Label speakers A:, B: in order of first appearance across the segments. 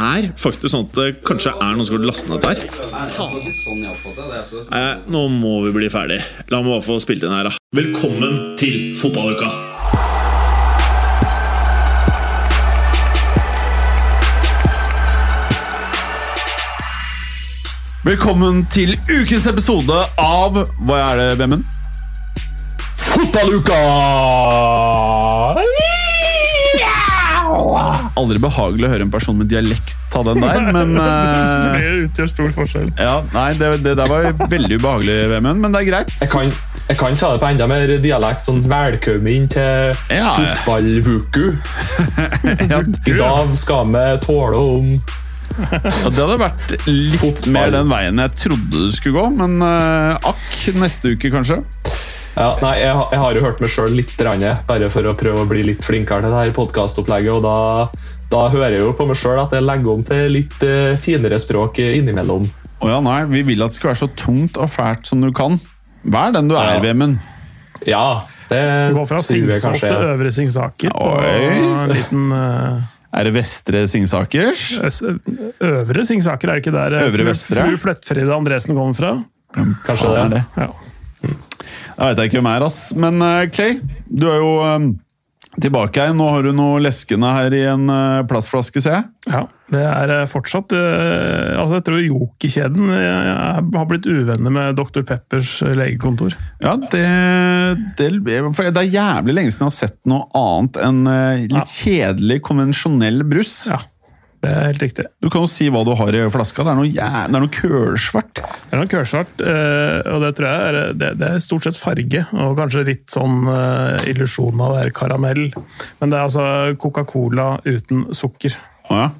A: er faktisk sånn at det kanskje er noen som har lastet ned der. Nei, nå må vi bli ferdig. La meg bare få spilt inn her, da. Velkommen til fotballuka! Velkommen til ukens episode av Hva er det, Vemund?
B: Fotballuka!
A: Aldri behagelig å høre en person med dialekt ta den der, men uh,
C: Det utgjør stor forskjell.
A: Ja, nei, det, det der var veldig ubehagelig, Vemund, men det er greit.
B: Jeg kan, jeg kan ta det på enda mer dialekt. sånn Velkommen til
A: Ja,
B: fotballvuku.
A: Ja,
B: I dag skal vi tåle om
A: Ja, det hadde vært litt
B: Fotball.
A: mer den veien jeg trodde det skulle gå, men uh, akk neste uke, kanskje.
B: Ja, Nei, jeg, har- jeg har jo hørt meg sjøl litt, grann, bare for å prøve å bli litt flinkere til det her podkastopplegget. Og da, da hører jeg jo på meg sjøl at jeg legger om til litt uh, finere språk innimellom.
A: Å ja, nei, vi vil at det skal være så tungt og fælt som du kan. Vær den du er,
B: Ja.
A: Vemund.
B: Ja, det
C: Gå fra Singsås til Øvre Singsaker på en liten uh...
A: Er det Vestre Singsakers?
C: Øvre Singsaker, er det ikke der eh,
A: Øvre Vestre?
C: Fru Flettfride Andresen kommer fra?
B: Kanskje det.
A: er det.
C: Ja.
A: Jeg vet ikke hvem er, ass. Men uh, Clay, du er jo eh, tilbake her. Nå har du noe leskende her i en uh, plastflaske, ser jeg.
C: ja. Det er fortsatt uh, altså Jeg tror Joker-kjeden har blitt uvenner med Dr. Peppers legekontor.
A: Ja, det, det, for det er jævlig lenge siden jeg har sett noe annet enn litt kjedelig, konvensjonell brus.
C: Ja, det er helt riktig.
A: Du kan jo si hva du har i flaska. Det er noe, ja, det er noe kølsvart.
C: Det er noe kørsvart, eh, og det tror jeg er, det, det er stort sett farge, og kanskje litt sånn uh, illusjon av å være karamell. Men det er altså Coca-Cola uten sukker.
A: Å ja.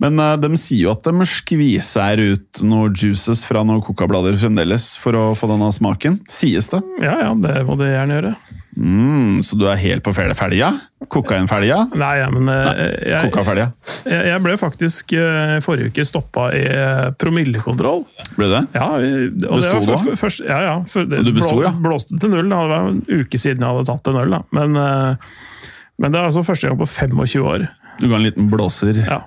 A: Men uh, de sier jo at de skviser ut noen juices fra noen coca-blader fremdeles for å få denne smaken. Sies det.
C: Ja, ja, det må de gjerne gjøre.
A: Mm, så du er helt på fel- ferdiga? Kokainferdiga?
C: Nei, ja, men Nei, jeg, jeg, jeg ble faktisk eh, forrige uke stoppa i eh, promillekontroll.
A: Ble det?
C: Ja, og det
A: Besto
C: var
A: du
C: f-
A: da?
C: f- først, ja, ja. For det
A: du besto, ja?
C: Blåste til null. Det var en uke siden jeg hadde tatt en øl. Men, eh, men det er altså første gang på 25 år.
A: Du ga en liten blåser.
C: Ja.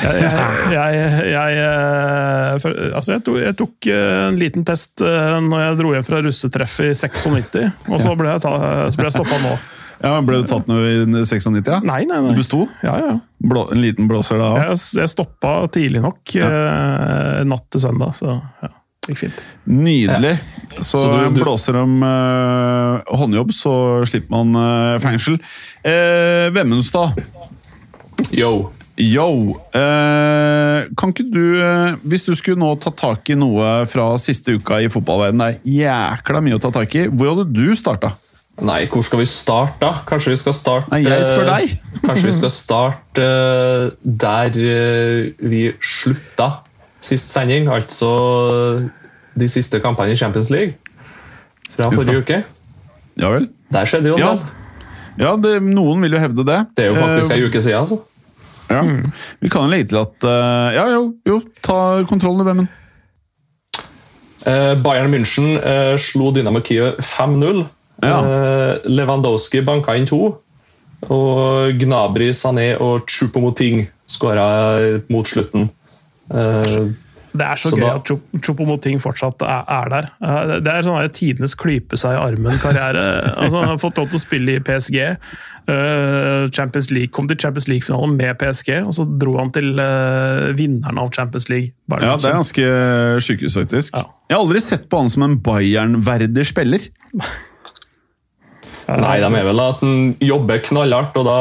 C: Jeg, jeg, jeg, jeg, eh, for, altså jeg, tok, jeg tok eh, en liten test eh, når jeg dro hjem fra russetreff i 96, og så ble jeg, ta, så ble jeg stoppa nå.
A: Ja, Ble du tatt nå i 96? Ja?
C: Nei, nei,
A: Du
C: nei.
A: besto?
C: Ja, ja.
A: Blå, en liten blåser da òg?
C: Jeg, jeg stoppa tidlig nok eh, natt til søndag, så ja, det gikk fint.
A: Nydelig. Så,
B: Så du- du-
A: blåser de eh, håndjobb, så slipper man eh, fengsel. Eh, Vemundstad,
B: Yo.
A: Yo. Eh, kan ikke du, eh, hvis du skulle nå ta tak i noe fra siste uka i fotballverdenen, det er jækla mye å ta tak i, hvor hadde du starta?
B: Nei, hvor skal vi starte, da? Kanskje vi skal starte
A: Nei, jeg spør
B: eh,
A: deg.
B: Kanskje vi skal starte eh, der vi slutta sist sending, altså de siste kampene i Champions League fra forrige uke.
A: Ja vel?
B: Der skjedde jo
A: Ja,
B: noe.
A: ja det, noen vil jo hevde det.
B: Det er jo faktisk ei uke siden. Altså.
A: Ja. Vi kan jo legge til at uh, Ja, jo, jo ta kontrollen, Vemund.
B: Uh, Bayern München uh, slo Dynamo Kiev 5-0.
A: Ja.
B: Eh, Lewandowski banka inn to. Og Gnabry, Sané og Chupomoting skåra mot slutten.
C: Det er så,
B: Så
C: gøy
B: da-
C: at Choupo-Moting fortsatt er, er der. Eh, Det er sånn tidenes klype seg i armen-karriere. altså, han har fått lov til å spille i PSG. eh, Champions League, kom til Champions League-finalen med PSG, og så dro han til eh, vinneren av Champions League. Bayern
A: Ja, det er ganske sjukehus, faktisk.
C: Ja.
A: Jeg har aldri sett på han som en Bayern-verdig spiller.
B: Nei, de er vel at han jobber knallhardt, og da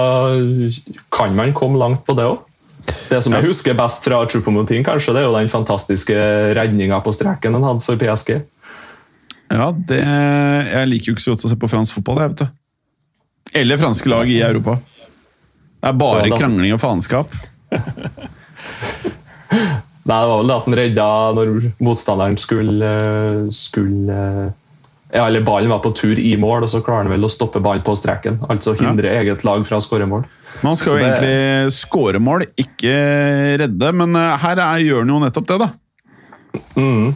B: kan man komme langt på det òg. Det som jeg husker best fra Chupomoting, kanskje, det er jo den fantastiske redninga på streken han hadde for PSG.
A: Ja, det Jeg liker jo ikke så godt å se på fransk fotball, jeg, vet du. Eller franske lag i Europa. Det er bare
B: Ja,
A: krangling og faenskap.
B: Nei, det var vel det at han redda når motstanderen skulle, skulle ja, eller Ballen var på tur i mål, og så klarer han vel å stoppe ballen på streken. Altså hindre ja. eget lag fra å skåre mål.
A: Man skal jo det... egentlig skåre mål, ikke redde, men eh, her er, gjør han jo nettopp det, da.
B: Mm.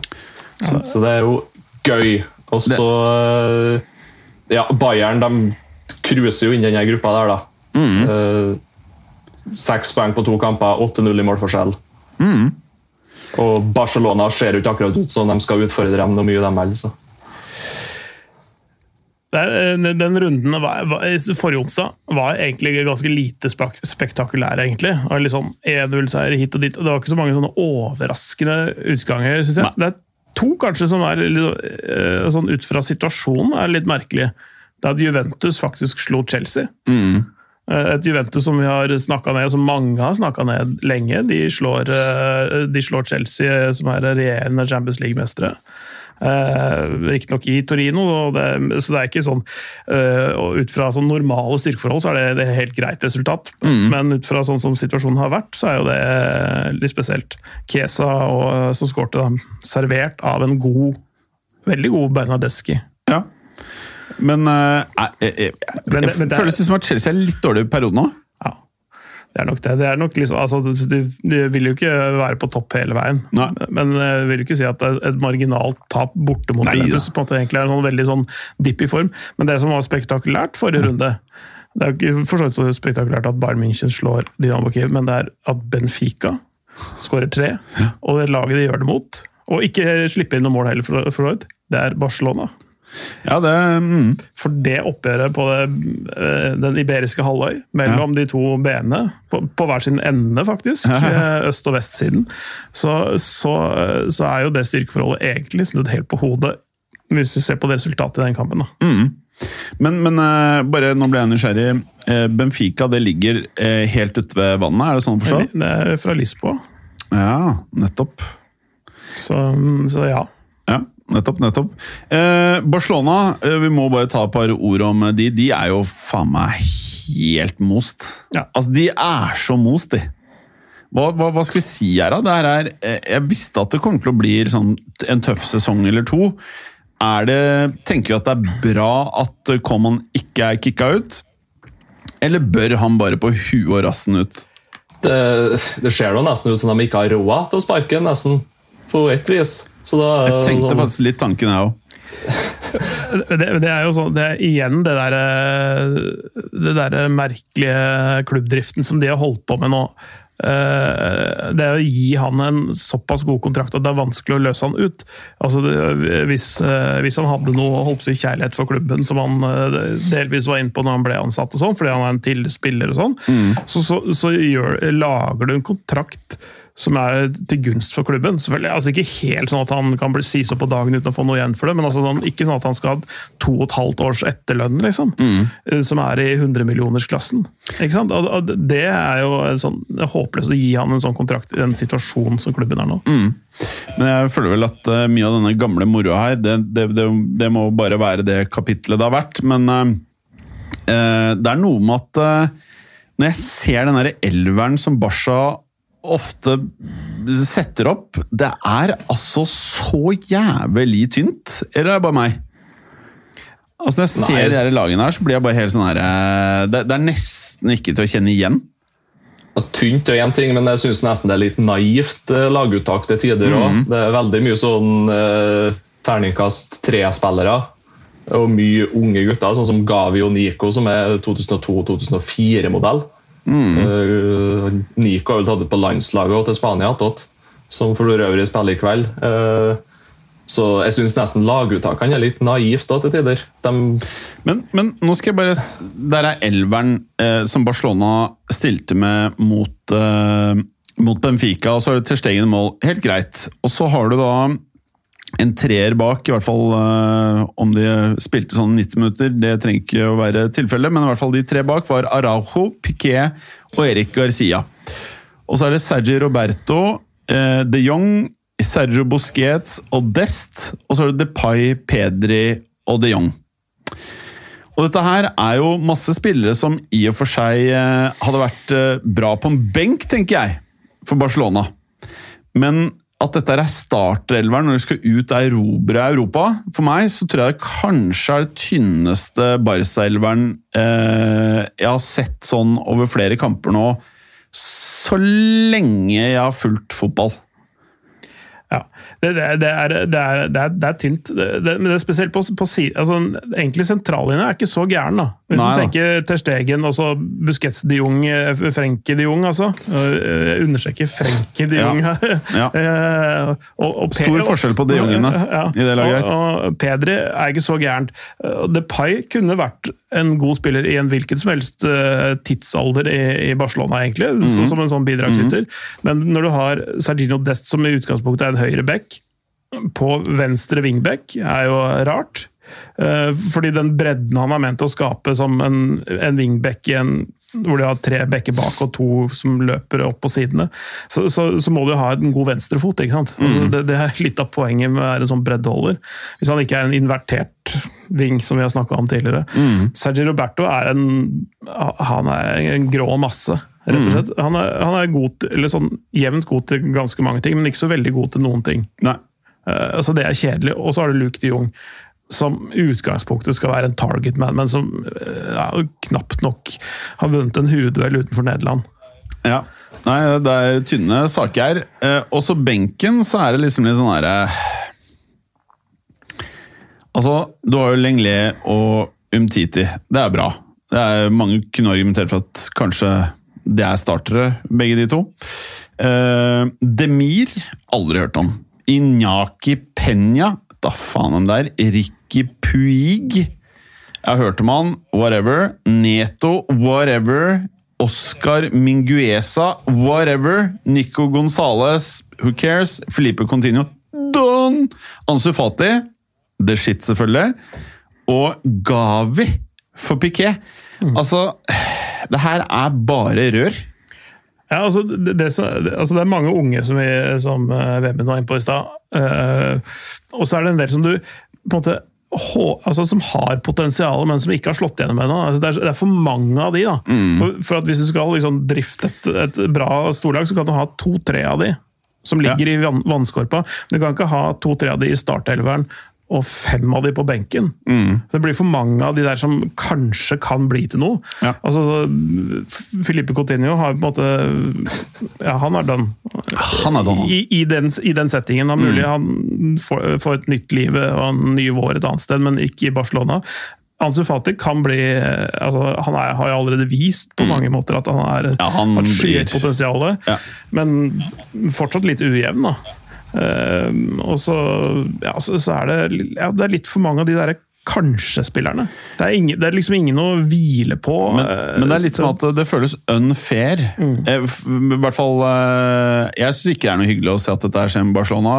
B: Så, så, det er jo gøy. Og så eh, Ja, Bayern de cruiser jo inn denne gruppa der, da. Mm. Uh, seks poeng på to kamper, 8-0 i målforskjell. Mm. Og Barcelona ser jo ikke akkurat ut som de skal utfordre dem noe mye, dem heller.
C: Eh, den runden var, var, forrige onsdag var egentlig ganske lite spektakulær, egentlig. Liksom 1-0-seier hit og dit. og Det var ikke så mange sånne overraskende utganger, syns jeg. Det er to kanskje som er eh, sånn ut fra situasjonen er litt merkelig. Det er at Juventus faktisk slo Chelsea. Mm. Eh, et Juventus som vi har snakka ned, som mange har snakka ned lenge. De slår, de slår, Chelsea, som er regjerende Champions League-mestere. Uh, Riktignok i Torino, det, så det er ikke sånn uh, Ut fra sånn normale styrkeforhold så er det, det er helt greit resultat, mm. men ut fra sånn som situasjonen har vært, så er jo det litt spesielt. Kesa og, som skårte, servert av en god, veldig god Bernardeschi.
A: Ja. Men, jeg, jeg, jeg, men, men det, føles det som at Chelsea er litt dårlig i perioden nå?
C: Det er nok det. det er nok liksom, altså, de, de, vil jo ikke være på topp hele veien. Nei. Men jeg vil ikke si at det er et marginalt tap borte mot Juventus på en måte egentlig er en sånn veldig sånn dipp i form. Men det som var spektakulært forrige runde Det er jo ikke for så spektakulært at Bayern München slår Dinamo Kiev, men det er at Benfica skårer tre, og det laget de gjør det mot Og ikke slipper inn noe mål heller, for for. Det er Barcelona.
A: Ja, det, mm.
C: For det oppgjøret på det, eh, den iberiske halvøy, mellom ja. de to b-ene, på, på, hver sin ende faktisk, ja. Eh, øst- og vestsiden, så, så, så, er jo det styrkeforholdet egentlig snudd helt på hodet, hvis vi ser på det resultatet i den kampen.
A: Mm. Men, men uh, bare nå ble jeg nysgjerrig. Uh, Benfica det ligger uh, helt ute ved vannet, er det sånn å forstå?
C: Det er fra Lisboa.
A: Ja, nettopp.
C: Så, så ja.
A: Ja. Nettopp, nettopp. Eh, Barcelona, eh, vi må bare ta et par ord om de. De er jo faen meg helt most. Ja. Altså, de er så most, de. Hva, hva, hva, skal vi si her, da? Det her er, eh, jeg visste at det kommer til å bli sånn, en tøff sesong eller to. Er det, tenker vi at det er bra at Coman ikke er kicka ut? Eller bør han bare på huet og rassen ut?
B: Det, det ser jo nesten ut som de ikke har råd til å sparke, nesten. På ett vis.
A: Da, jeg tenkte faktisk litt tanken, jeg òg.
C: det, det, er jo sånn, det er igjen det der, det der merkelige klubbdriften som de har holdt på med nå. Eh, det er å gi han en såpass god kontrakt at det er vanskelig å løse han ut. Altså, hvis, eh, hvis, han hadde noe holdt på kjærlighet for klubben, som han eh, delvis var inne på når han ble ansatt, og sånn, fordi han er en tilspiller, og sånn, mm. så, så, så gjør, lager du en kontrakt som er til gunst for klubben. Selvfølgelig, altså Ikke helt sånn at han kan bli sies opp på dagen uten å få noe igjen for det, men altså sånn, ikke sånn at han skal ha to og et halvt års etterlønn, liksom. Mm. Eh, som er i hundremillionersklassen. Det er jo sånn, det er håpløst å gi han en sånn kontrakt i den situasjonen som klubben er nå.
A: Mm. Men jeg føler vel at uh, mye av denne gamle moroa her, det, det, det, det, må bare være det kapitlet det har vært. Men uh, uh, det er noe med at når jeg ser den elveren som Basha ofte setter opp, det er altså så jævlig tynt? Eller er det bare meg? Altså Når jeg ser Nei, de lagene her, så blir jeg bare helt sånn her eh, det, det, er nesten ikke til å kjenne igjen.
B: Tynt er én ting, men jeg syns nesten det er litt naivt eh, laguttak til tider òg. Mm. Det er veldig mye sånn eh, terningkast tre-spillere. Og mye unge gutter, sånn som Gavi og Nico, som er 2002-2004-modell. Mm. Uh, Nico har jo tatt det på landslaget til Spania, attåt, som for øvrig spiller i kveld. Uh, så jeg syns nesten laguttakene er litt naivt da, til tider. De
A: men, men, nå skal jeg bare Der er elveren eh, som Barcelona stilte med mot, eh, mot Benfica, og så er det Terstegen Stegen mål. Helt greit. Og så har du da en treer bak, i hvert fall uh, om de spilte sånn 90 minutter. Det trenger ikke å være tilfellet, men i hvert fall de tre bak var Araujo, Piquet og Erik Garcia. Og så er det Sergi Roberto, uh, de Jong, Sergio Busquets og Dest. Og så er det Depay, Pedri og de Jong. Og dette her er jo masse spillere som i og for seg uh, hadde vært bra på en benk, tenker jeg, for Barcelona. Men at dette er starterelveren når de skal ut og erobre Europa For meg så tror jeg det kanskje er det tynneste Barca-elveren eh, jeg har sett sånn over flere kamper nå, så lenge jeg har fulgt fotball.
C: Ja, det, det, det, er, det, er, det, er, det tynt. Men det er spesielt på, på altså, Egentlig sentrallinja er ikke så gæren, da. Hvis
A: Nei,
C: du tenker Ter Stegen, også Busquets de Jong, Frenke Frenkie de Jong, altså. Jeg understreker Frenkie de Jong her.
A: Ja.
C: Ja. og, og
A: Stor forskjell på de Jongene i det laget her.
C: Og, og Pedri er ikke så gærent. Og Depay kunne vært en god spiller i en hvilken som helst eh, tidsalder i, i Barcelona, egentlig,
A: Mhm.
C: så, som en sånn bidragsyter. Men når du har Sergino Dest, som i utgangspunktet er en høyre back, på venstre wingback, er jo rart. Eh, Fordi den bredden han er ment å skape som en, en wingback i en hvor de har tre bekker bak og to som løper opp på sidene, så, så, så må du ha en god venstrefot. ikke sant? Mm. det, det er litt av poenget med å være en sånn breddeholder. Hvis han ikke er en invertert ving, som vi har snakka om tidligere. Sergio Roberto er en, han er en grå masse. Rett og slett. Han er, han er god til, eller sånn jevnt god til ganske mange ting, men ikke så veldig god til noen ting.
A: Nei.
C: Uh, så Det er kjedelig. Og så har du Luke de Jong, som i utgangspunktet skal være en target man, men som uh, knapt nok har vunnet en hueduell utenfor Nederland.
A: Ja. Nei, det er tynne saker her. Eh, også benken, så er det liksom litt sånn herre Altså, du har jo Lenglet og Umtiti. Det er bra. Det er, mange kunne argumentert for at kanskje det er startere, begge de to. Uh, Demir, aldri hørt om. Inyaki Peña, da faen om det er. Ricky Puig. Jeg har hørt om han, whatever. Neto, whatever. Oscar Minguesa, whatever. Nico Gonzales, who cares? Felipe Continuo, done! Ansu Fati, the shit selvfølgelig. Og Gavi for Piquet. Altså, det her er bare rør.
C: Ja, altså det, det, altså det er mange unge som, vi, som eh, Vebjørn var inne på i stad. Eh, og så er det en del som du på en måte altså som har potensial, men som ikke har slått gjennom ennå. Altså det, er- det er for mange av de. da. For, for at Hvis du skal liksom drifte et, et bra storlag, så kan du ha to-tre av de som ligger i vannskorpa. Du kan ikke ha to-tre av de i startelveren og fem av de på benken. Det blir for mange av de der som kanskje kan bli til noe.
A: Ja.
C: Altså, Filipe Coutinho har på en måte Ja, han er done.
A: Han er done.
C: I, i, den, I den settingen. Det er mulig han får, et nytt liv og en ny vår et annet sted, men ikke i Barcelona. Ansu Fati kan bli altså, Han er, har jo allerede vist på mange måter at han er,
A: Ja, han
C: har et
A: blir-
C: potensial,
A: Ja.
C: men fortsatt litt ujevn. da. Eh, og så, ja, så, så er det, ja, det er litt for mange av de derre kanskje-spillerne. Det, det er liksom ingen å hvile på.
A: Men,
C: eh,
A: men det er litt som at det føles unfair. Mm. Jeg, I hvert fall eh, Jeg syns ikke det er noe hyggelig å se at dette er skjer med Barcelona,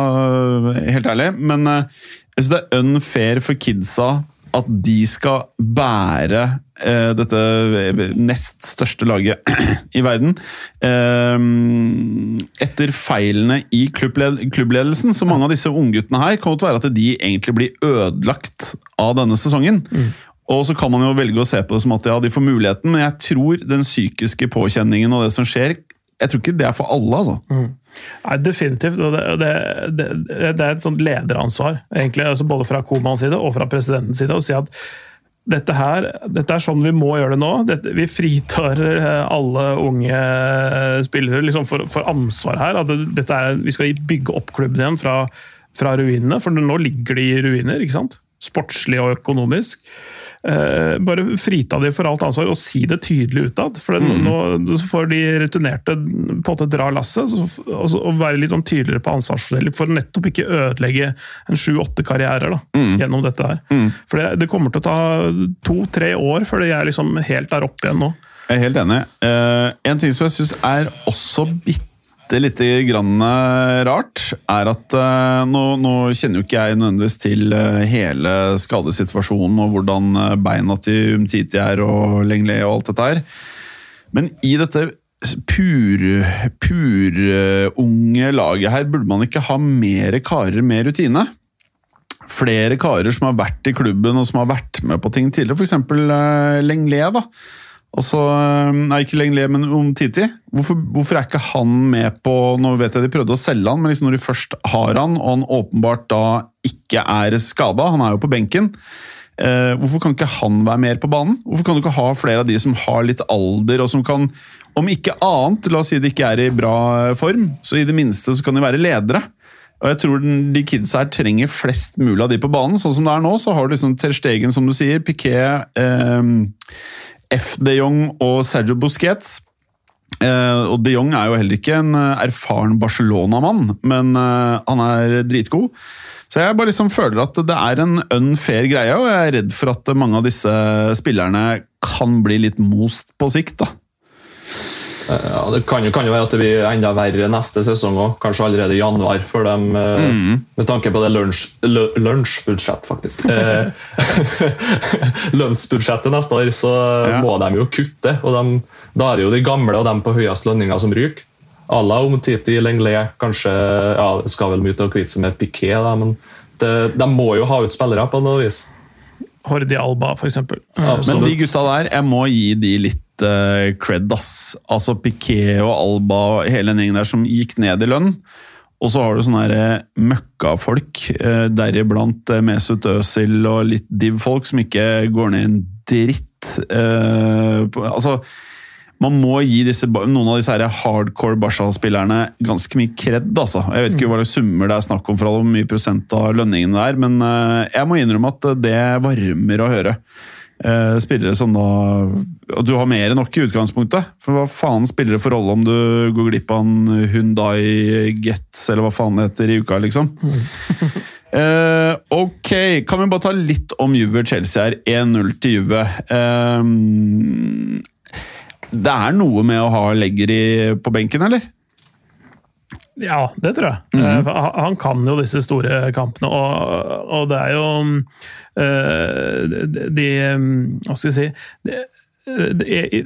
A: eh, helt ærlig. Men eh, jeg syns det er unfair for kidsa at de skal bære eh, dette nest største laget i verden. Eh, etter feilene i klubbled klubbledelsen. Så mange av disse ungguttene her kommer til å være at de egentlig blir ødelagt av denne sesongen. Og så kan man jo velge å se på det som at ja, de får muligheten, men jeg tror den psykiske påkjenningen og det som skjer, jeg tror ikke det er for alle, altså.
C: Nei, definitivt. Det, det, det, det er et sånt lederansvar, egentlig, altså både fra Komans side og fra presidentens side, å si at dette her, dette er sånn vi må gjøre det nå. Dette, vi fritar eh, alle unge spillere liksom for, for ansvar her. Er, vi skal bygge opp klubben igjen fra, fra ruinene, for nå ligger de i ruiner. ikke sant? Sportslig og økonomisk. Eh, bare frita de for alt ansvar og si det tydelig utad. For det, nå, nå får de rutinerte på en måte dra lasset og, og være litt sånn tydeligere på ansvarsfordeling for nettopp ikke ødelegge en sju-åtte karrierer da, gjennom dette her. For det, det kommer til å ta to-tre år før de er liksom helt der oppe igjen nå.
A: Jeg er helt enig. Eh, en ting som jeg syns er også bitte lite grann eh, rart, er at eh, nå, nå kjenner jo ikke jeg nødvendigvis til eh, hele skadesituasjonen og hvordan beina til Umtiti er og Lenglet og alt dette her. Men i dette pur, purunge laget her, burde man ikke ha mer karer med rutine? Flere karer som har vært i klubben og som har vært med på ting tidligere, f.eks. Lenglet. da. Og nei, ikke Lenglet, men Umtiti. Hvorfor, hvorfor er ikke han med på Nå vet jeg de prøvde å selge han, men liksom når de først har han, og han åpenbart da ikke er skada, han er jo på benken eh, Hvorfor kan ikke han være mer på banen? Hvorfor kan du ikke ha flere av de som har litt alder, og som kan, om ikke annet, la oss si de ikke er i bra form, så i det minste så kan de være ledere. Og jeg tror de kidsa her trenger flest mulig av de på banen. Sånn som det er nå, så har du liksom Ter Stegen, som du sier, Piquet eh, F. de Jong og Sergio Busquets. Uh, og de Jong er jo heller ikke en uh, erfaren Barcelona-mann, men uh, han er dritgod. Så jeg bare liksom føler at det er en unfair greie, og jeg er redd for at mange av disse spillerne kan bli litt most på sikt. da.
B: Ja, Det kan jo, kan jo, være at det blir enda verre neste sesong òg, kanskje allerede i januar. For dem, eh, mm. Med tanke på det lunsjbudsjett, faktisk. Eh, lønnsbudsjettet neste år, så ja. må de jo kutte. og de, Da er det jo de gamle og dem på høyest lønninger som ryker. À la Omtiti, Lenglet, kanskje ja, skal vel mye til å kvitte seg med Piquet, da, men det, de må jo ha ut spillere på noe vis.
C: Hordi Alba, f.eks.
A: Men de gutta der, jeg må gi de litt uh, cred, ass. Altså Piquet og Alba og hele den gjengen der som gikk ned i lønn. Og så har du sånne uh, møkkafolk, uh, deriblant Mesut Özil og litt div-folk, som ikke går ned en dritt. Uh, på, altså, man må gi disse, noen av disse her hardcore Barca-spillerne ganske mye kred. Altså. Jeg vet ikke hva slags summer det er snakk om, for alle, hvor mye prosent av lønningene det er, men jeg må innrømme at det varmer å høre. Uh, spillere som da du har mer enn nok i utgangspunktet. For hva faen spiller det for rolle om du går glipp av en Hundai Gets, eller hva faen det heter, i uka, liksom? uh, ok, kan vi bare ta litt om Juve-Chelsea her. 1-0 til Juve. Uh, det er noe med å ha Legger på benken, eller?
C: Ja, det tror jeg. Mm -hmm. Han kan jo disse store kampene, og, og det er jo uh, de Hva skal jeg si de, de,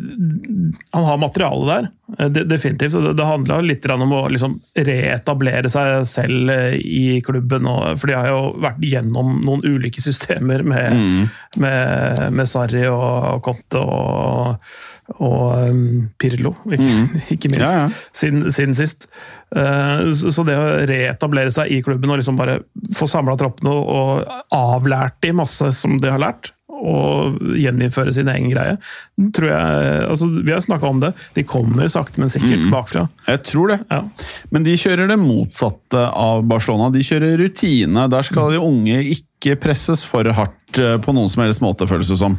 C: Han har materiale der, eh, definitivt. Det, det handler litt om å liksom reetablere seg selv i klubben. For de har jo vært gjennom noen ulike systemer med, mm. med, med Sarri og Conte og, og um, Pirlo, ikke, mm. ikke minst, ja, ja. Siden, siden sist. Eh, så det å reetablere seg i klubben og liksom bare få samla troppene og avlært de masse som de har lært, og gjeninnføre sin egen greie. tror jeg, altså Vi har snakka om det. De kommer sakte, men sikkert mm. bakfra.
A: Jeg tror det. Ja. Men de kjører det motsatte av Barcelona. De kjører rutine. Der skal de unge ikke presses for hardt eh, på noen som helst måte, føles det som.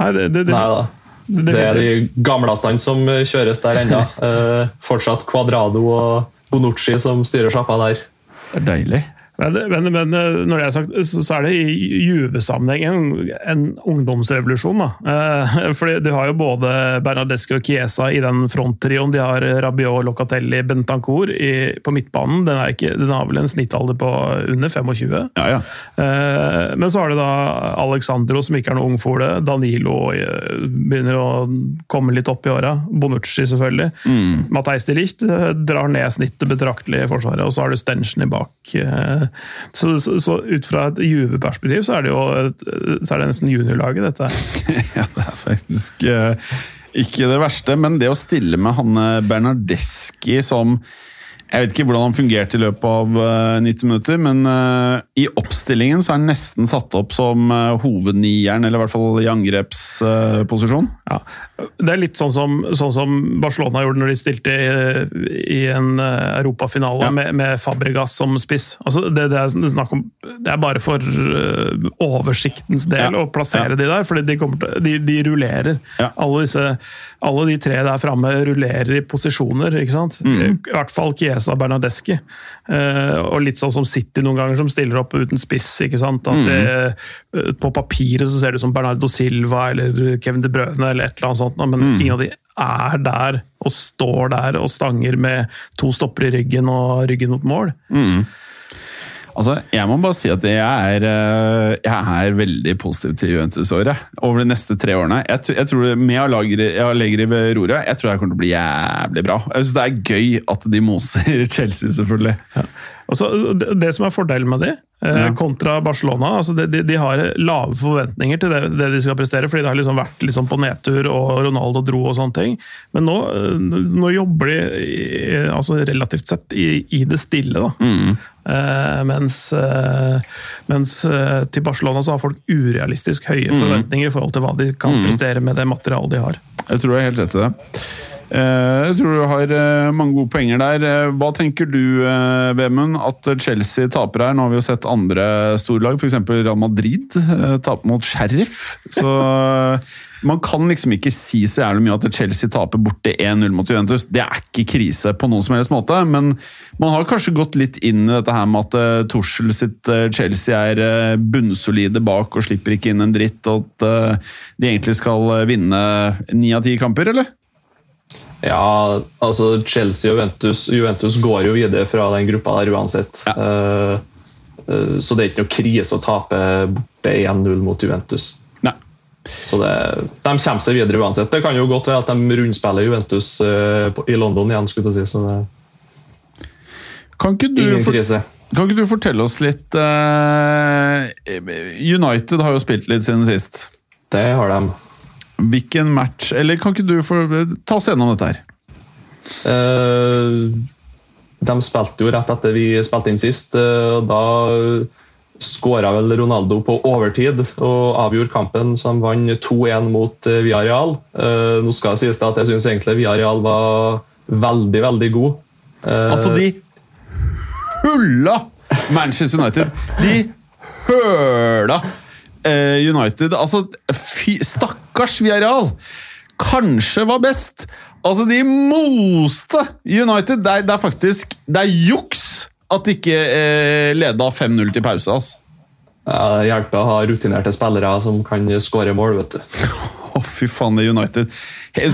B: Nei, det, det, det, Nei da. Det er de gamlestene som kjøres der ennå. Eh, fortsatt Quadrado og Bonucci som styrer sjappa der.
A: Det er deilig.
C: Men, men, men, eh, når det er sagt, så er det i Juve-sammenheng en, en, ungdomsrevolusjon. da. Eh, fordi Du har jo både Bernadeschi og Chiesa i den fronttrioen. De har Rabiot, Locatelli, Bentancour i, på midtbanen. Den, ikke, den, har vel en snittalder på under 25.
A: Ja, ja.
C: Eh, men så har du da Alexandro, som ikke er noe ungfole. Danilo begynner å komme litt opp i åra. Bonucci, selvfølgelig. Mm. Mateis de Licht drar ned snittet betraktelig i Forsvaret. Og så har du Stenchen i bak. Så, så, så, ut fra et Juve-perspektiv så er det jo så er det nesten juniorlaget, dette.
A: ja, det er faktisk uh, ikke det verste, men det å stille med Hanne Bernardeschi som jeg vet ikke hvordan han fungerte i løpet av uh, eh, 90 minutter, men uh, i oppstillingen så er han nesten satt opp som uh, hovednieren, eller i hvert fall i angrepsposisjon.
C: ja. Det er litt sånn som, sånn som, Barcelona gjorde når de stilte i, i en europafinale ja. med, med, Fabregas som spiss. Altså, det, det, er om, det er bare for oversiktens del ja. å plassere de der, for de, de, de, rullerer. Alle, disse, alle de tre der framme rullerer i posisjoner, ikke sant? Mm. I hvert fall Kies Chiesa Bernadeschi. Uh, og litt sånn som City noen ganger, som stiller opp uten spiss. ikke sant? At det, uh, På papiret så ser det ut som Bernardo Silva eller Kevin De Brøne eller et eller annet sånt, men mm. ingen av de er der og står der og stanger med to stopper i ryggen og ryggen mot mål.
A: Mm. Altså, Jeg må bare si at jeg er, eh, jeg er veldig positiv til Juventus-året. Over de neste tre årene. Jeg, jeg tror Med Allegri ved roret, jeg tror det kommer til å bli jævlig bra. Jeg syns det er gøy at de moser Chelsea, selvfølgelig. Ja.
C: Altså, det, det som er fordelen med de, eh,
A: Ja.
C: kontra Barcelona altså de, de, de har lave forventninger til det, det de skal prestere, fordi det har liksom vært liksom på nedtur, og Ronaldo dro og sånne ting. Men nå, eh, nå jobber de altså relativt sett i, i det stille, da. Eh, mens uh, mens uh, til Barcelona så har folk urealistisk høye forventninger i forhold til hva de kan prestere med det materialet de har.
A: Jeg tror jeg er helt rett i det. Eh, Jeg tror du har eh, mange gode poenger der. Eh, Hva tenker du, Vemund, at Chelsea taper her? Nå har vi jo sett andre storlag, f.eks. Real Madrid tape mot Sheriff. Så man kan liksom ikke si så jævlig mye at Chelsea taper borte 1-0 mot Juventus. Det er ikke krise på noen som helst måte, men man har kanskje gått litt inn i dette her med at eh, sitt Chelsea er bunnsolide bak og slipper ikke inn en dritt, og at de egentlig skal vinne ni av ti kamper, eller?
B: Ja, altså Chelsea og Juventus, Juventus går jo videre fra den gruppa der uansett. Ja. Uh, uh, så det er ikke noe krise å tape borte 1-0 mot Juventus.
A: Nei.
B: Så det, De kommer seg videre uansett. Det kan jo godt være at de rundspiller Juventus uh, på- i London igjen. skulle jeg si, så det
A: Kan ikke du,
B: Ingen krise.
A: kan ikke du fortelle oss litt United har jo spilt litt siden sist.
B: Det har de.
A: Hvilken match Eller kan ikke du få ta oss gjennom dette her?
B: Uh, de spilte jo rett etter vi spilte inn sist. eh, og Da skåra vel Ronaldo på overtid og avgjorde kampen, så de vant 2-1 mot eh, Villarreal. Uh, Nå skal det sies at jeg syns egentlig Villarreal var veldig, veldig god. Uh,
A: Altså, de hulla Manchester United. De høla eh, United. Altså, fy, stakkars Villarreal! Kanskje var best. Altså, de moste United. Det er, det er faktisk Det er juks at de ikke eh, leda 5-0 til pause. Altså.
B: ja, det hjelper å ha rutinerte spillere som kan skåre mål, vet du.
A: Å, fy faen, det United.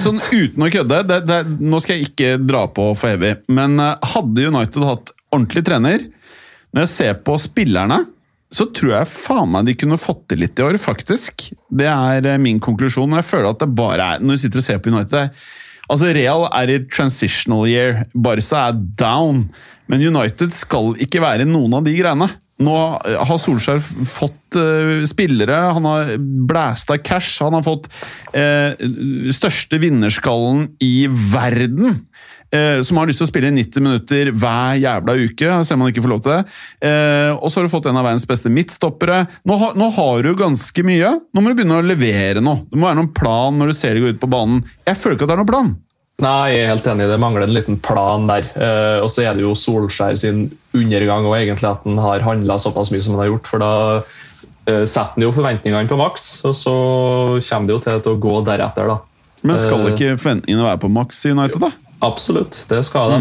A: Sånn uten å kødde, det, det, nå skal jeg ikke dra på for evig, men eh, hadde United hatt ordentlig trener Når jeg ser på spillerne, så tror jeg faen meg de kunne fått til litt i år, faktisk. Det er eh, min konklusjon. og Jeg føler at det bare er Når vi sitter og ser på United Altså, Real er i transitional year. Barca er down. Men United skal ikke være noen av de greiene. Nå har Solskjær fått uh, spillere, han har blæsta cash, han har fått uh, største vinnerskallen i verden. Eh, som har lyst til å spille 90 minutter hver jævla uke, selv om han ikke får lov til det. Eh, og så har du fått en av verdens beste midtstoppere. Nå, har- nå har du ganske mye. Nå må du begynne å levere noe. Det må være noen plan når du ser det gå ut på banen. Jeg føler ikke at det er noen plan.
B: Nei, jeg er helt enig. Det mangler en liten plan der. Eh, og så er det jo Solskjær sin undergang og egentlig at han har handla såpass mye som han har gjort. For da eh, setter han jo forventningene på maks, og så kommer det jo til til å gå deretter, da.
A: Men skal
B: Eh.
A: ikke forventningene være på maks i United, da?
B: Absolutt, det skal de.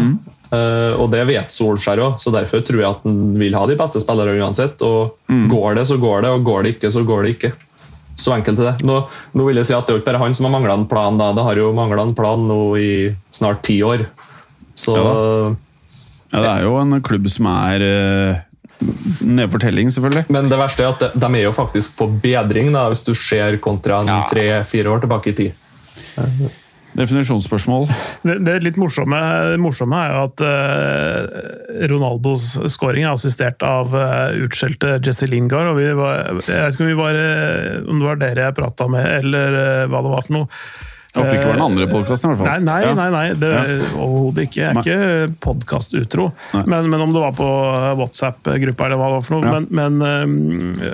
B: Eh, og det vet Solskjær òg, så derfor tror jeg at han vil ha de beste spillerne uansett. Og går det, så går det, og går det ikke, så går det ikke. Så enkelt er det. Nå, nå vil jeg si at Det er ikke bare han som har mangla en plan. da. Det har jo mangla en plan nå i snart ti år. Så
A: Ja, det er jo en klubb som er uh, nedfortelling, selvfølgelig.
B: Men det verste er at de, de er jo faktisk på bedring, da, hvis du ser kontra en
A: Ja.
B: tre-fire år tilbake i tid.
A: Definisjonsspørsmål.
C: Det, det litt morsomme, morsomme er jo at eh, Ronaldos scoring er assistert av eh, utskjelte Jesse Lingard. og vi var, Jeg vet ikke om, vi var, om det var dere jeg prata med, eller eh, hva det var for noe.
A: Jeg håper ikke var den andre podkasten, i hvert fall.
C: Nei, nei, nei, nei det overhodet ikke. Jeg er ikke podkastutro. Men, men om det var på WhatsApp-gruppa eller hva det var for noe.
A: Ja.
C: Men, men øh,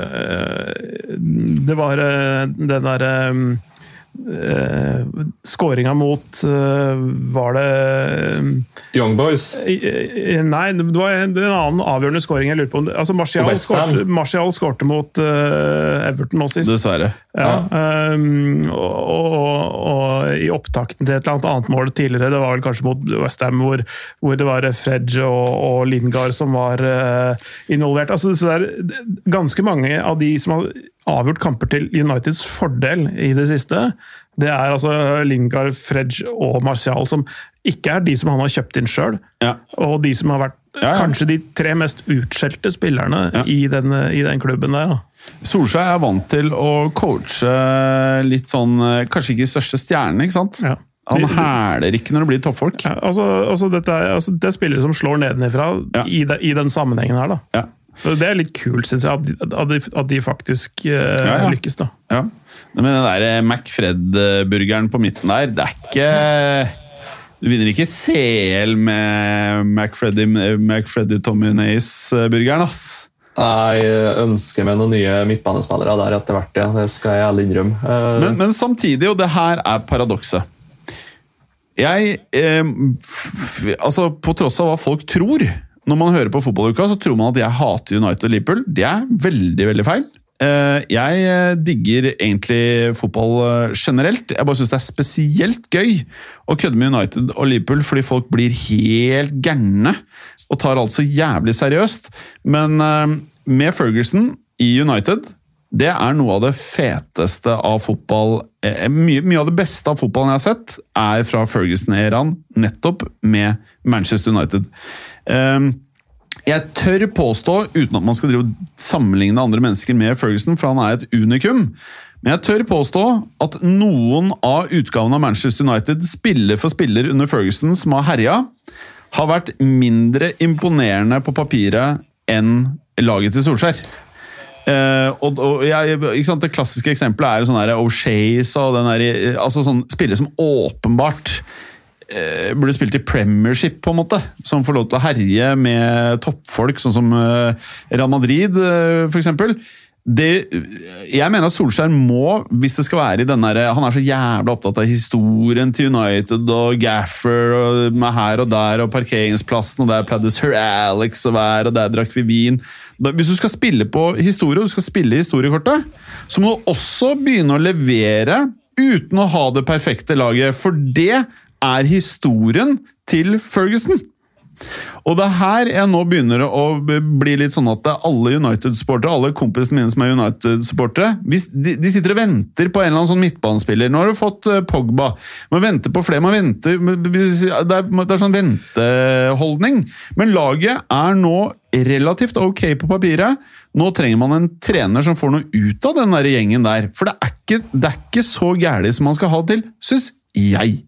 C: det var øh, den derre uh, Skåringa mot uh, Var det øhm,
B: Young Boys.
C: Uh, Nei, det var en, en annen avgjørende skåring jeg lurer på. Altså Martial skårte, Martial skårte mot eh, Everton nå sist.
A: Dessverre.
C: Ja, Um, og, og, og i opptakten til et eller annet annet mål tidligere, det var vel kanskje mot Westham, hvor, hvor det var Fredge og, og Lingard som var uh, involvert. Altså, så det er ganske mange av de som har avgjort kamper til Uniteds fordel i det siste. Det er altså Lingard, Fredge og Martial som ikke er de som han har kjøpt inn sjøl,
A: Ja.
C: og de som har vært
A: Ja,
C: kanskje de tre mest utskjelte spillerne
A: Ja.
C: i, den, i den klubben der. Da.
A: Solskjær er vant til å coache litt sånn eh, Kanskje ikke de største stjernene, ikke sant?
C: Ja.
A: Han hæler ikke når det blir toppfolk.
C: Altså, altså, altså, det er spillere som slår nedenifra i, de, i den sammenhengen her, da.
A: Ja.
C: Det er litt kult, syns jeg, at de, at de, faktisk
A: uh,
C: lykkes, da.
A: Men den der eh, McFred-burgeren på midten der, det er ikke Du vinner ikke CL med McFreddy, McFreddy Tommy Nace-burgeren, ass.
B: Jeg ønsker meg noen nye midtbanespillere der etter hvert, ja. Det skal jeg ærlig innrømme. Eh,
A: Men, men samtidig, og det her er paradokset Jeg eh, Altså, på tross av hva folk tror Når man hører på fotballuka, så tror man at jeg hater United og Liverpool. Det er veldig, veldig feil. Eh, jeg eh, digger egentlig fotball eh, generelt. Jeg bare syns det er spesielt gøy å kødde med United og Liverpool fordi folk blir helt gærne og tar alt så jævlig seriøst. Men med Ferguson i United det er noe av det feteste av fotball mye, mye av det beste av fotballen jeg har sett, er fra Ferguson-æraen, nettopp med Manchester United. Jeg tør påstå, uten at man skal drive sammenligne andre mennesker med Ferguson, for han er et unikum, men jeg tør påstå at noen av utgavene av Manchester United, spiller for spiller under Ferguson, som har herja, har vært mindre imponerende på papiret enn laget til Solskjær. Uh, og, og jeg, Det klassiske eksempelet er sånn O'Shays og den der, altså sånn spillere som åpenbart eh, burde spilt i Premiership, på en måte. Som får lov til å herje med toppfolk, sånn som eh, Real Madrid, eh, eksempel. Det, jeg mener at Solskjær må, hvis det skal være i den der Han er så jævla opptatt av historien til United og Gaffer og med her og der og parkeringsplassen, og der pleide Sir Alex å være, og der drakk vi vin. Hvis du skal spille på historie, og du skal spille historiekortet, så må du også begynne å levere uten å ha det perfekte laget, for det er historien til Ferguson. Og det er her jeg nå begynner å bli litt sånn at alle United-supportere, alle kompisene mine som er United-supportere, de, sitter og venter på en eller annen sånn midtbanespiller. Nå har du fått eh, Pogba. Man venter på flere. man venter, Det er, sånn venteholdning. Men laget er nå relativt ok på papiret. Nå trenger man en trener som får noe ut av den der gjengen der. For det er ikke, det er ikke så gærent som man skal ha til, syns jeg.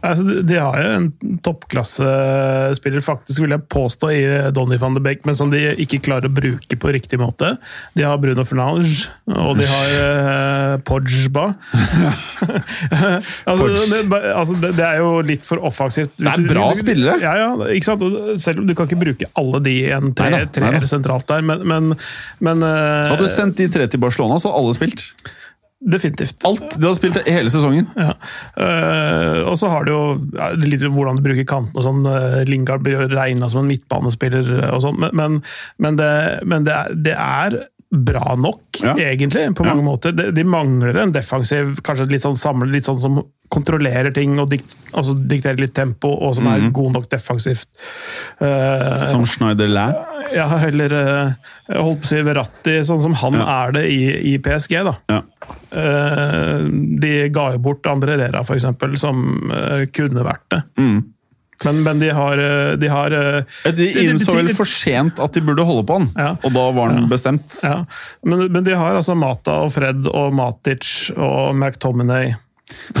C: Altså, de- har jo en toppklassespiller, faktisk vil jeg påstå, i Donny van de Beek, men som de ikke klarer å bruke på riktig måte. De har Bruno Fernange, og de har eh, Pogba. altså,
A: Podge.
C: det, altså, det, det er jo litt for offensivt.
A: Det er bra spillere.
C: Ja, ja, ikke sant? Selv om du kan ikke bruke alle de i en tre, treer sentralt der, men, men, men eh,
A: Hadde du sendt de tre til Barcelona, så hadde alle spilt.
C: Definitivt.
A: Alt! De har spilt hele sesongen.
C: Ja. Uh, og så har du jo ja, det litt hvordan du bruker kantene og sånn. eh, Lingard blir regna som en midtbanespiller og sånn, men, men, men, det, men det, er, det er bra nok,
A: Ja.
C: egentlig, på mange måter. De, de mangler en defensiv, kanskje litt sånn samlet, litt sånn som kontrollerer ting og dikt, altså dikterer litt tempo, og som er god nok defensivt. Uh,
A: Som Schneider Læ.
C: Ja, eller eh, jeg holdt på å si Verratti, sånn som han
A: Ja.
C: er det i, i PSG, da.
A: Ja.
C: Eh, de ga jo bort André Rera, for eksempel, som eh, kunne vært det.
A: Mm.
C: Men, men de har, de har
A: De innså vel for sent at de burde holde på han,
C: Ja.
A: og da var han bestemt.
C: ja. men, men de har altså Mata og Fred og Matic og McTominay.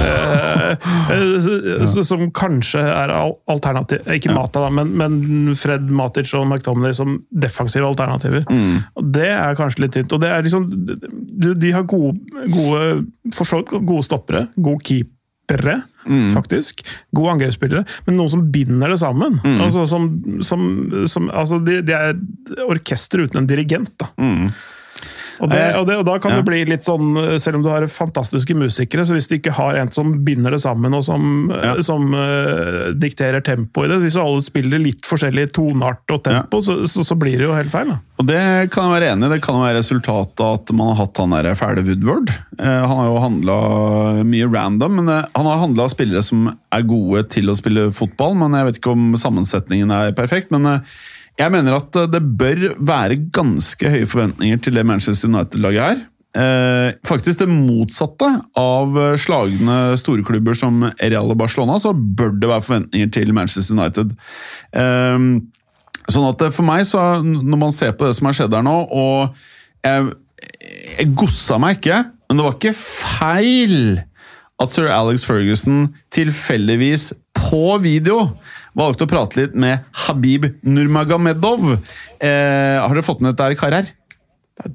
C: Eh, eh, Som kanskje er alternativ Ikke Mata, da, men, men Fred, Matic og McTominay som defensive alternativer. Mm. Det er kanskje litt tynt. Og det er liksom De, har gode, gode, for så vidt gode stoppere, gode keepere. Faktisk. Gode angrepsspillere, men noen som binder det sammen. Altså, som, som, som, altså de, de er orkester uten en dirigent. da. Og, det, og, det, og da kan
A: Ja.
C: det bli litt sånn, selv om du har fantastiske musikere, så hvis du ikke har en som binder det sammen og som,
A: Ja.
C: som uh, dikterer tempo i det Hvis alle spiller litt forskjellig toneart og tempo, så, så, så blir det jo helt feil. da.
A: Og det kan jeg være enig i. Det kan være resultatet av at man har hatt han der fæle Woodward. Uh, han har jo handla mye random, men uh, han har handla spillere som er gode til å spille fotball. Men jeg vet ikke om sammensetningen er perfekt. Men eh, jeg mener at eh, det bør være ganske høye forventninger til det Manchester United-laget her. Eh, faktisk det motsatte av eh, slagne storklubber som Real og Barcelona, så bør det være forventninger til Manchester United. Eh, Sånn at for meg, så når man ser på det som har skjedd her nå, og jeg, jeg gossa meg ikke, men det var ikke feil at sir Alex Ferguson tilfeldigvis på video valgte å prate litt med Habib Nurmagomedov. Eh, har dere fått med dette, karer?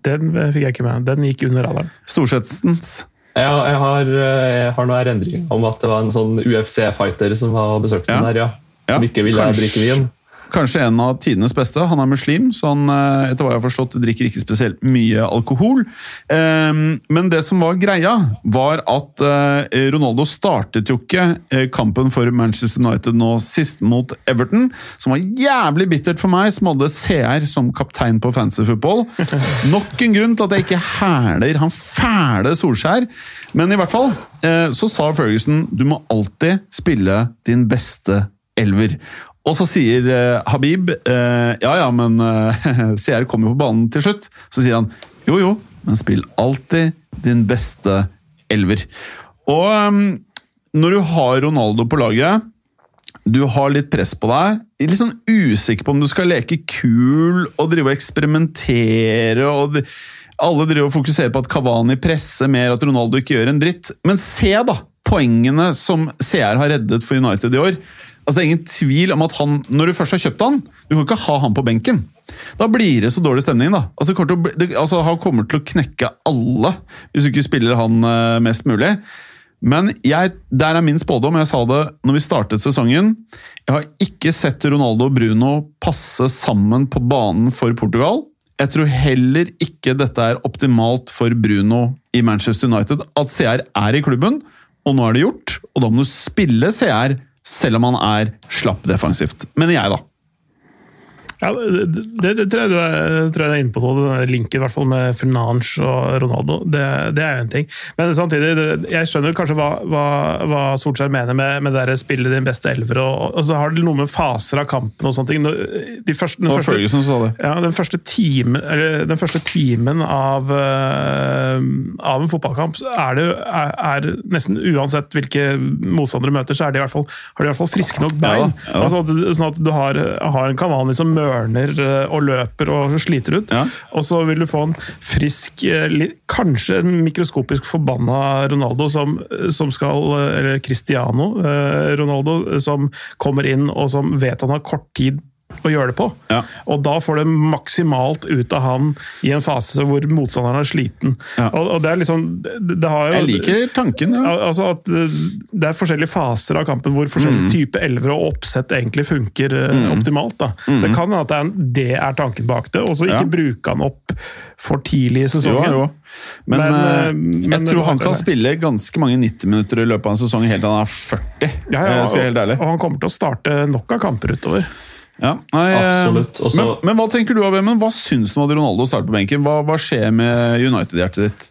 C: Den fikk jeg ikke med. Den gikk under radaren.
A: Storsetsens.
B: Ja, jeg har, eh, jeg har noe erindringer om at det var en sånn UFC-fighter som har besøkt
A: Ja.
B: den her, ja. Som
A: Ja,
B: ikke ville
A: kanskje-
B: drikke vin.
A: Kanskje en av tidenes beste. Han er muslim, så han eh, etter hva jeg har forstått, drikker ikke spesielt mye alkohol. Ehm, Men det som var greia, var at eh, Ronaldo startet jo ikke eh, kampen for Manchester United nå sist mot Everton, som var jævlig bittert for meg, som hadde CR som kaptein på fancy football. Nok en grunn til at jeg ikke hæler han fæle Solskjær. Men i hvert fall så sa Ferguson du må alltid spille din beste elver. Og så sier eh, Habib eh, ja ja, men eh, CR kommer jo på banen til slutt. Så sier han jo jo, men spill alltid din beste elver. Og når du har Ronaldo på laget, du har litt press på deg, litt sånn usikker på om du skal leke kul og drive og eksperimentere og alle driver og fokuserer på at Cavani presser mer, at Ronaldo ikke gjør en dritt. Men se da poengene som CR har reddet for United i år. Altså Det er ingen tvil om at han, når du først har kjøpt han, du kan ikke ha han på benken. Da blir det så dårlig stemning. da. Altså, bli- det, altså Han kommer til å knekke alle hvis du ikke spiller han uh, mest mulig. Men jeg, der er min spådom. Jeg sa det når vi startet sesongen. Jeg har ikke sett Ronaldo og Bruno passe sammen på banen for Portugal. Jeg tror heller ikke dette er optimalt for Bruno i Manchester United. At CR er i klubben, og nå er det gjort. Og da må du spille CR selv om han er slapp defensivt. Mener jeg, da.
C: Ja, det, det, det tror, jeg du er, er inne på den linken i hvert fall med Fernange og Ronaldo. Det, det er jo en ting. Men samtidig, jeg skjønner kanskje hva, hva, hva Solskjær mener med, med det der spille din beste elver. Og, og så har det noe med faser av kampen og sånne ting. De første, den første, ja, den første, time, eller, den første timen av, eh, av en fotballkamp er det er, er nesten uansett hvilke motstandere møter, så er de i hvert fall, har de i hvert fall friske nok bein.
A: Ja, ja.
C: Altså, sånn at du har, har en Kavani som mørner eh, og løper og sliter ut.
A: Ja.
C: Og så vil du få en frisk, eh, kanskje en mikroskopisk forbanna Ronaldo som, som skal eh, Eller Cristiano eh, Ronaldo, eh, som kommer inn og som vet han har kort tid å gjøre det på.
A: Ja.
C: Og da får du maksimalt ut av han i en fase hvor motstanderen er sliten.
A: Ja.
C: Og, og det er liksom det, har jo,
A: Jeg liker tanken. ja.
C: Altså at eh, Det er forskjellige faser av kampen hvor forskjellige
A: Mm.
C: type elver og oppsett egentlig funker mm. optimalt. da. Det kan hende at det er, det er tanken bak det, og så ikke
A: Mm.
C: Bruke han opp for tidlig i sesongen.
A: jo. Men,
C: Men,
A: eh,
C: eh, men
A: jeg tror han kan spille ganske mange 90 minutter i løpet av en sesong helt til han er 40.
C: Ja, ja,
A: eh, helt
C: og han kommer til å starte nok av kamper utover.
A: Ja, nei, eh,
B: Absolutt. Også,
A: men, men hva tenker du av Vemmen? Hva syns du om at Ronaldo starter på benken? Hva, hva skjer med United-hjertet ditt?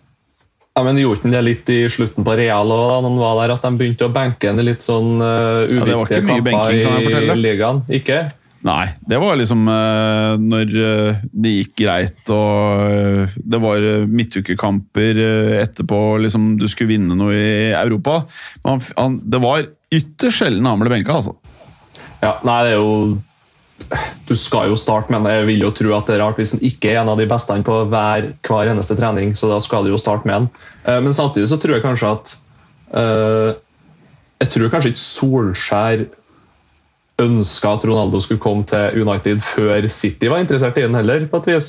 B: Ja, men Gjorde han det litt i slutten på Real òg, da han var der, at de begynte å benke ham i litt sånn uh,
A: det var
B: uviktige
A: ikke mye
B: kamper
A: benking,
B: i ligaen? Ikke?
A: Nei, det var liksom uh, når uh, det gikk greit og uh, det var midtukekamper etterpå, liksom du skulle vinne noe i Europa. Men han, han, det var ytterst sjelden han ble benka, altså.
B: Ja, nei, det er jo Du skal jo starte, men jeg vil jo tro at det er rart hvis han ikke er en av de beste på hver, hver eneste trening, så da skal du jo starte med han. Eh, Men samtidig så tror jeg kanskje at eh, Jeg tror kanskje ikke Solskjær ønska at Ronaldo skulle komme til United før City var interessert i den heller, på et vis.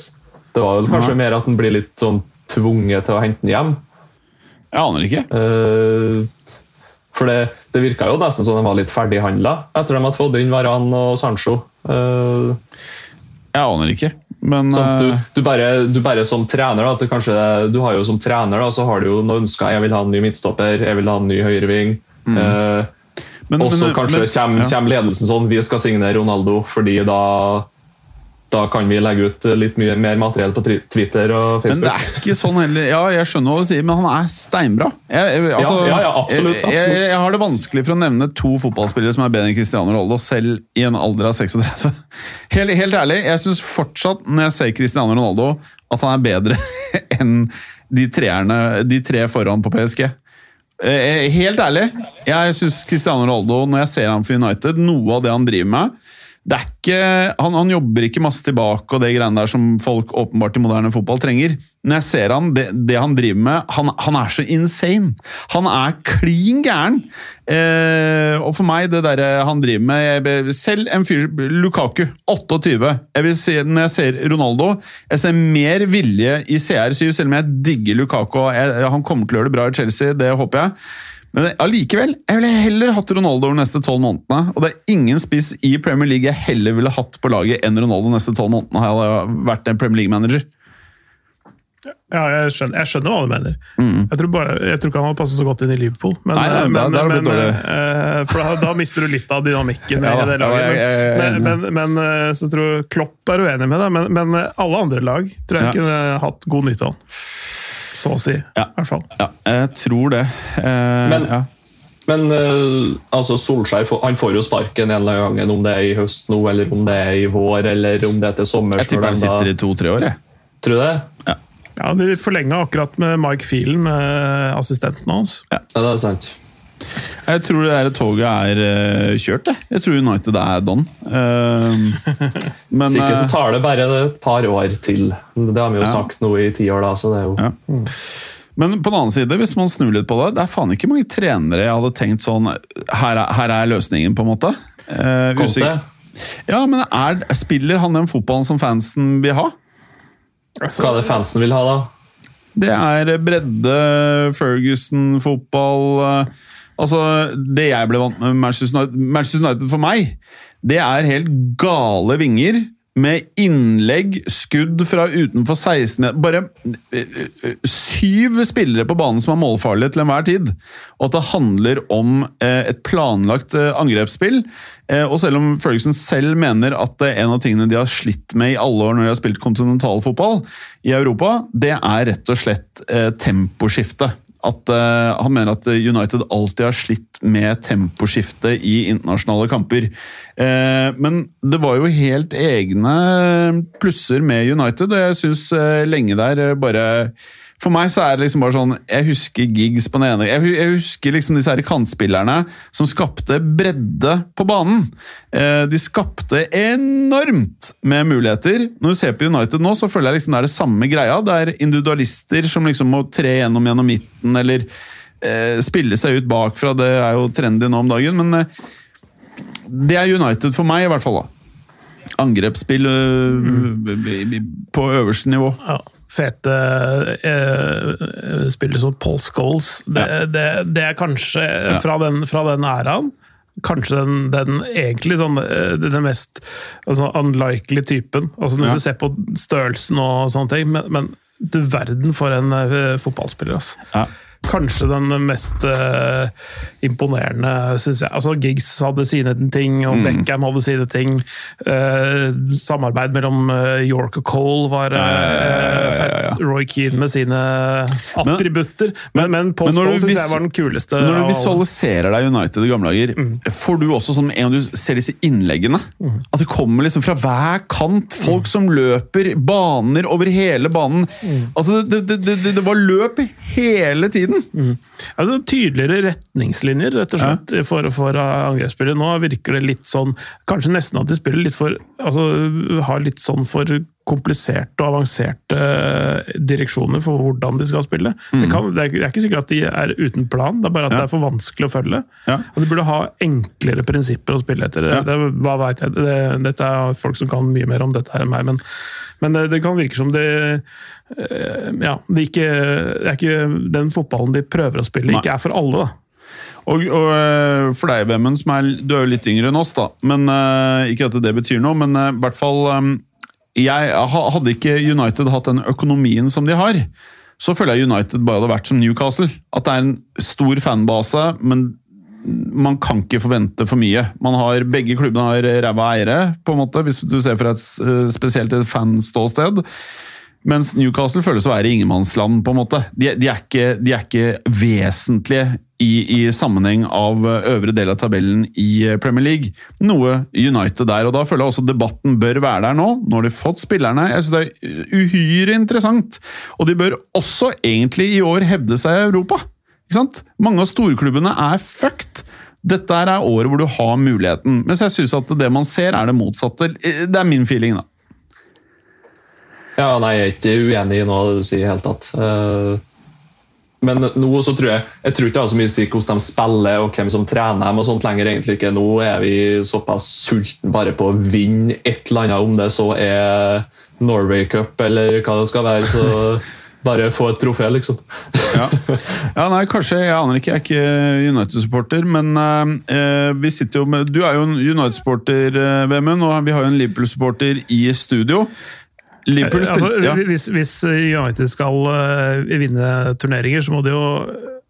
B: Det var vel kanskje
A: Ja.
B: mer at han blir litt sånn tvunget til å hente den hjem.
A: Jeg aner ikke.
B: Eh, For det, det virka jo nesten som de var litt ferdighandla etter at de hadde fått inn Varan og Sancho. Eh,
A: Jeg aner ikke. Men
B: sånn du,
A: eh,
B: du, bare, du bare som trener da, at det kanskje, Du har jo som trener da, så har du jo noen ønsker. Jeg vil ha en ny midtstopper, jeg vil ha en ny høyreving. Eh, og så kanskje
A: men-
B: kommer,
A: ja.
B: kommer ledelsen sånn Vi skal signere Ronaldo, fordi da da kan vi legge ut litt mye mer materiell på Twitter og Facebook.
A: Men det er ikke sånn heller. Ja, jeg skjønner hva du sier, men han er steinbra. Jeg, jeg, altså,
B: Ja, ja, ja, absolutt,
A: Jeg, jeg, har det vanskelig for å nevne to fotballspillere som er bedre enn Cristiano Ronaldo, selv i en alder av 36. Helt, helt ærlig, jeg syns fortsatt, når jeg ser Cristiano Ronaldo, at han er bedre enn de treerne, de tre foran på PSG. Eh, Helt ærlig, jeg syns Cristiano Ronaldo, når jeg ser ham for United, noe av det han driver med det er ikke, han, han jobber ikke masse tilbake og det greiene der som folk åpenbart i moderne fotball trenger. Når jeg ser han, det, det han driver med Han, han er så insane! Han er klin gæren! Eh, og for meg, det derre han driver med jeg, Selv en fyr Lukaku, 28. Jeg vil se, når jeg ser Ronaldo, jeg ser mer vilje i CR7, selv om jeg digger Lukaku. Jeg, han kommer til å gjøre det bra i Chelsea, det håper jeg. Men allikevel, jeg ville heller hatt Ronaldo over de neste tolv månedene. Og det er ingen spiss i Premier League jeg heller ville hatt på laget enn Ronaldo de neste tolv månedene. Hadde jeg vært en Premier League-manager.
C: Ja, jeg skjønner, jeg skjønner, hva du mener. Mm. Jeg, tror bare, jeg, tror ikke han hadde passet så godt inn i Liverpool. Men,
A: nei, nei,
C: men,
A: da, men, men
C: uh, for da, da, mister du litt av dynamikken ja, i det laget. Jeg, men, men, så tror jeg Klopp er uenig med deg, men, alle andre lag tror jeg ja. kunne hatt god nytte av han. Så å si.
A: Ja.
C: I hvert fall.
A: Ja, jeg tror det. Eh,
B: men men uh, altså Solskjær han får jo sparken en eller annen gang, om det er i høst nå, eller om det er i vår, eller om det er til sommer.
A: Jeg tipper han sitter i to-tre år. Jeg.
B: Tror du det?
A: Ja.
C: Ja, De forlenga akkurat med Mike Feelen, med assistenten hans.
B: Ja, det er sant.
A: Jeg tror det der toget er uh, kjørt. Jeg. jeg tror United er don. Uh,
B: men Sikkert så tar det bare et par år til. Det har vi jo ja. sagt nå i ti år, da. så det er jo... Ja. Mm.
A: Men på den annen side, hvis man snur litt på det, det er faen ikke mange trenere jeg hadde tenkt sånn Her er, her er løsningen, på en måte.
B: Uh,
A: ja, men er, spiller han den fotballen som fansen vil ha?
B: Hva er det fansen vil ha, da?
A: Det er bredde, Ferguson-fotball eh, Altså, Det jeg ble vant med Manchester United, Manchester United for meg, det er helt gale vinger med innlegg, skudd fra utenfor 16 Bare eh, eh, syv spillere på banen som er målfarlige til enhver tid. Og at det handler om eh, et planlagt angrepsspill. Og selv om Ferguson selv mener at en av tingene de har slitt med i alle år når de har spilt kontinentalfotball i Europa, det er rett og slett temposkifte at uh, han mener at United alltid har slitt med temposkifte i internasjonale kamper. Uh, men det var jo helt egne plusser med United, og jeg syns uh, lenge der bare for meg så er det liksom bare sånn Jeg husker gigs på den ene Jeg, jeg husker liksom disse her kantspillerne som skapte bredde på banen. Eh, de skapte enormt med muligheter. Når du ser på United nå, så føler jeg liksom det er det samme greia. Det er individualister som liksom må tre gjennom gjennom midten, eller eh, spille seg ut bakfra. Det er jo trendy nå om dagen, men eh, det er United for meg, i hvert fall. da angrepsspill mm. på øverste nivå.
C: Ja fete eh, spillere som Paul Scholes. Det, ja. det, det er kanskje, ja. fra, den, fra den æraen, kanskje den, den, egentlig sånn, eh, den mest altså, unlikely typen. Altså Når ja. du ser på størrelsen og sånne ting, men, men du verden for en uh, fotballspiller. Altså. Ja kanskje den mest uh, imponerende, syns jeg. Altså, Giggs hadde sine ting, og mm. Beckham hadde sine ting. Uh, samarbeid mellom uh, York og Cole var fett. Roy Keane med sine attributter. Men, men, men Paul Stone syns jeg var den kuleste.
A: Når du visualiserer deg United i gamle dager, mm. får du også sånn en gang du ser disse innleggene mm. At det kommer liksom fra hver kant folk mm. som løper baner over hele banen. Mm. Altså, det, det, det, det var løp hele tiden!
C: Mm. Altså, tydeligere retningslinjer rett og slett ja. for, for angrepsspillet. Nå virker det litt sånn Kanskje nesten at de spiller litt for altså, Har litt sånn for kompliserte og avanserte direksjoner for hvordan de skal spille. Mm. Det, kan, det, er, ikke sikkert at de er uten plan, det er bare at ja. det er for vanskelig å følge. Ja. Og De burde ha enklere prinsipper å spille etter. Ja. Det, hva vet jeg? Det, dette er folk som kan mye mer om dette her enn meg, men, men det, det, kan virke som det eh, Ja, det, ikke, det er ikke den fotballen de prøver å spille, Nei. ikke er for alle. da.
A: Og, og, eh, for deg, Vemund, du er jo litt yngre enn oss, da. Men uh, Ikke at det betyr noe, men i hvert fall jeg, Hadde ikke United hatt den økonomien som de har, så føler jeg United bare hadde vært som Newcastle. At det er en stor fanbase, men man kan ikke forvente for mye. Man har, begge klubbene har ræva eiere, på en måte, hvis du ser fra et spesielt et fanståsted. Mens Newcastle føles å være ingenmannsland, på en måte. De, de, er, ikke, de er, ikke, vesentlige i, i, sammenheng av øvre del av tabellen i Premier League. Noe United der, og da føler jeg også debatten bør være der nå. Nå har de fått spillerne. Jeg synes det er uhyre interessant. Og de bør også egentlig i år hevde seg i Europa. Ikke sant? Mange av storklubbene er fucked. Dette er året hvor du har muligheten. Mens jeg syns at det man ser, er det motsatte. Det er min feeling, da.
B: Ja, nei, jeg er ikke uenig i noe du sier i det hele tatt. Eh, Men nå så tror jeg Jeg tror ikke det har så mye å si hvordan de spiller og hvem som trener dem. og sånt lenger egentlig ikke. Nå er vi såpass sulten bare på å vinne et eller annet, om det så er Norway Cup eller hva det skal være. så bare få et trofé, liksom.
A: Ja. ja, nei, kanskje. Jeg aner ikke. Jeg er ikke United-supporter, men eh, vi sitter jo med Du er jo en United-supporter, eh, Vemund, og vi har jo en Liverpool-supporter i studio. Liverpool
C: Eh, altså,
A: ja.
C: hvis, hvis United skal uh, vinne turneringer, så må de jo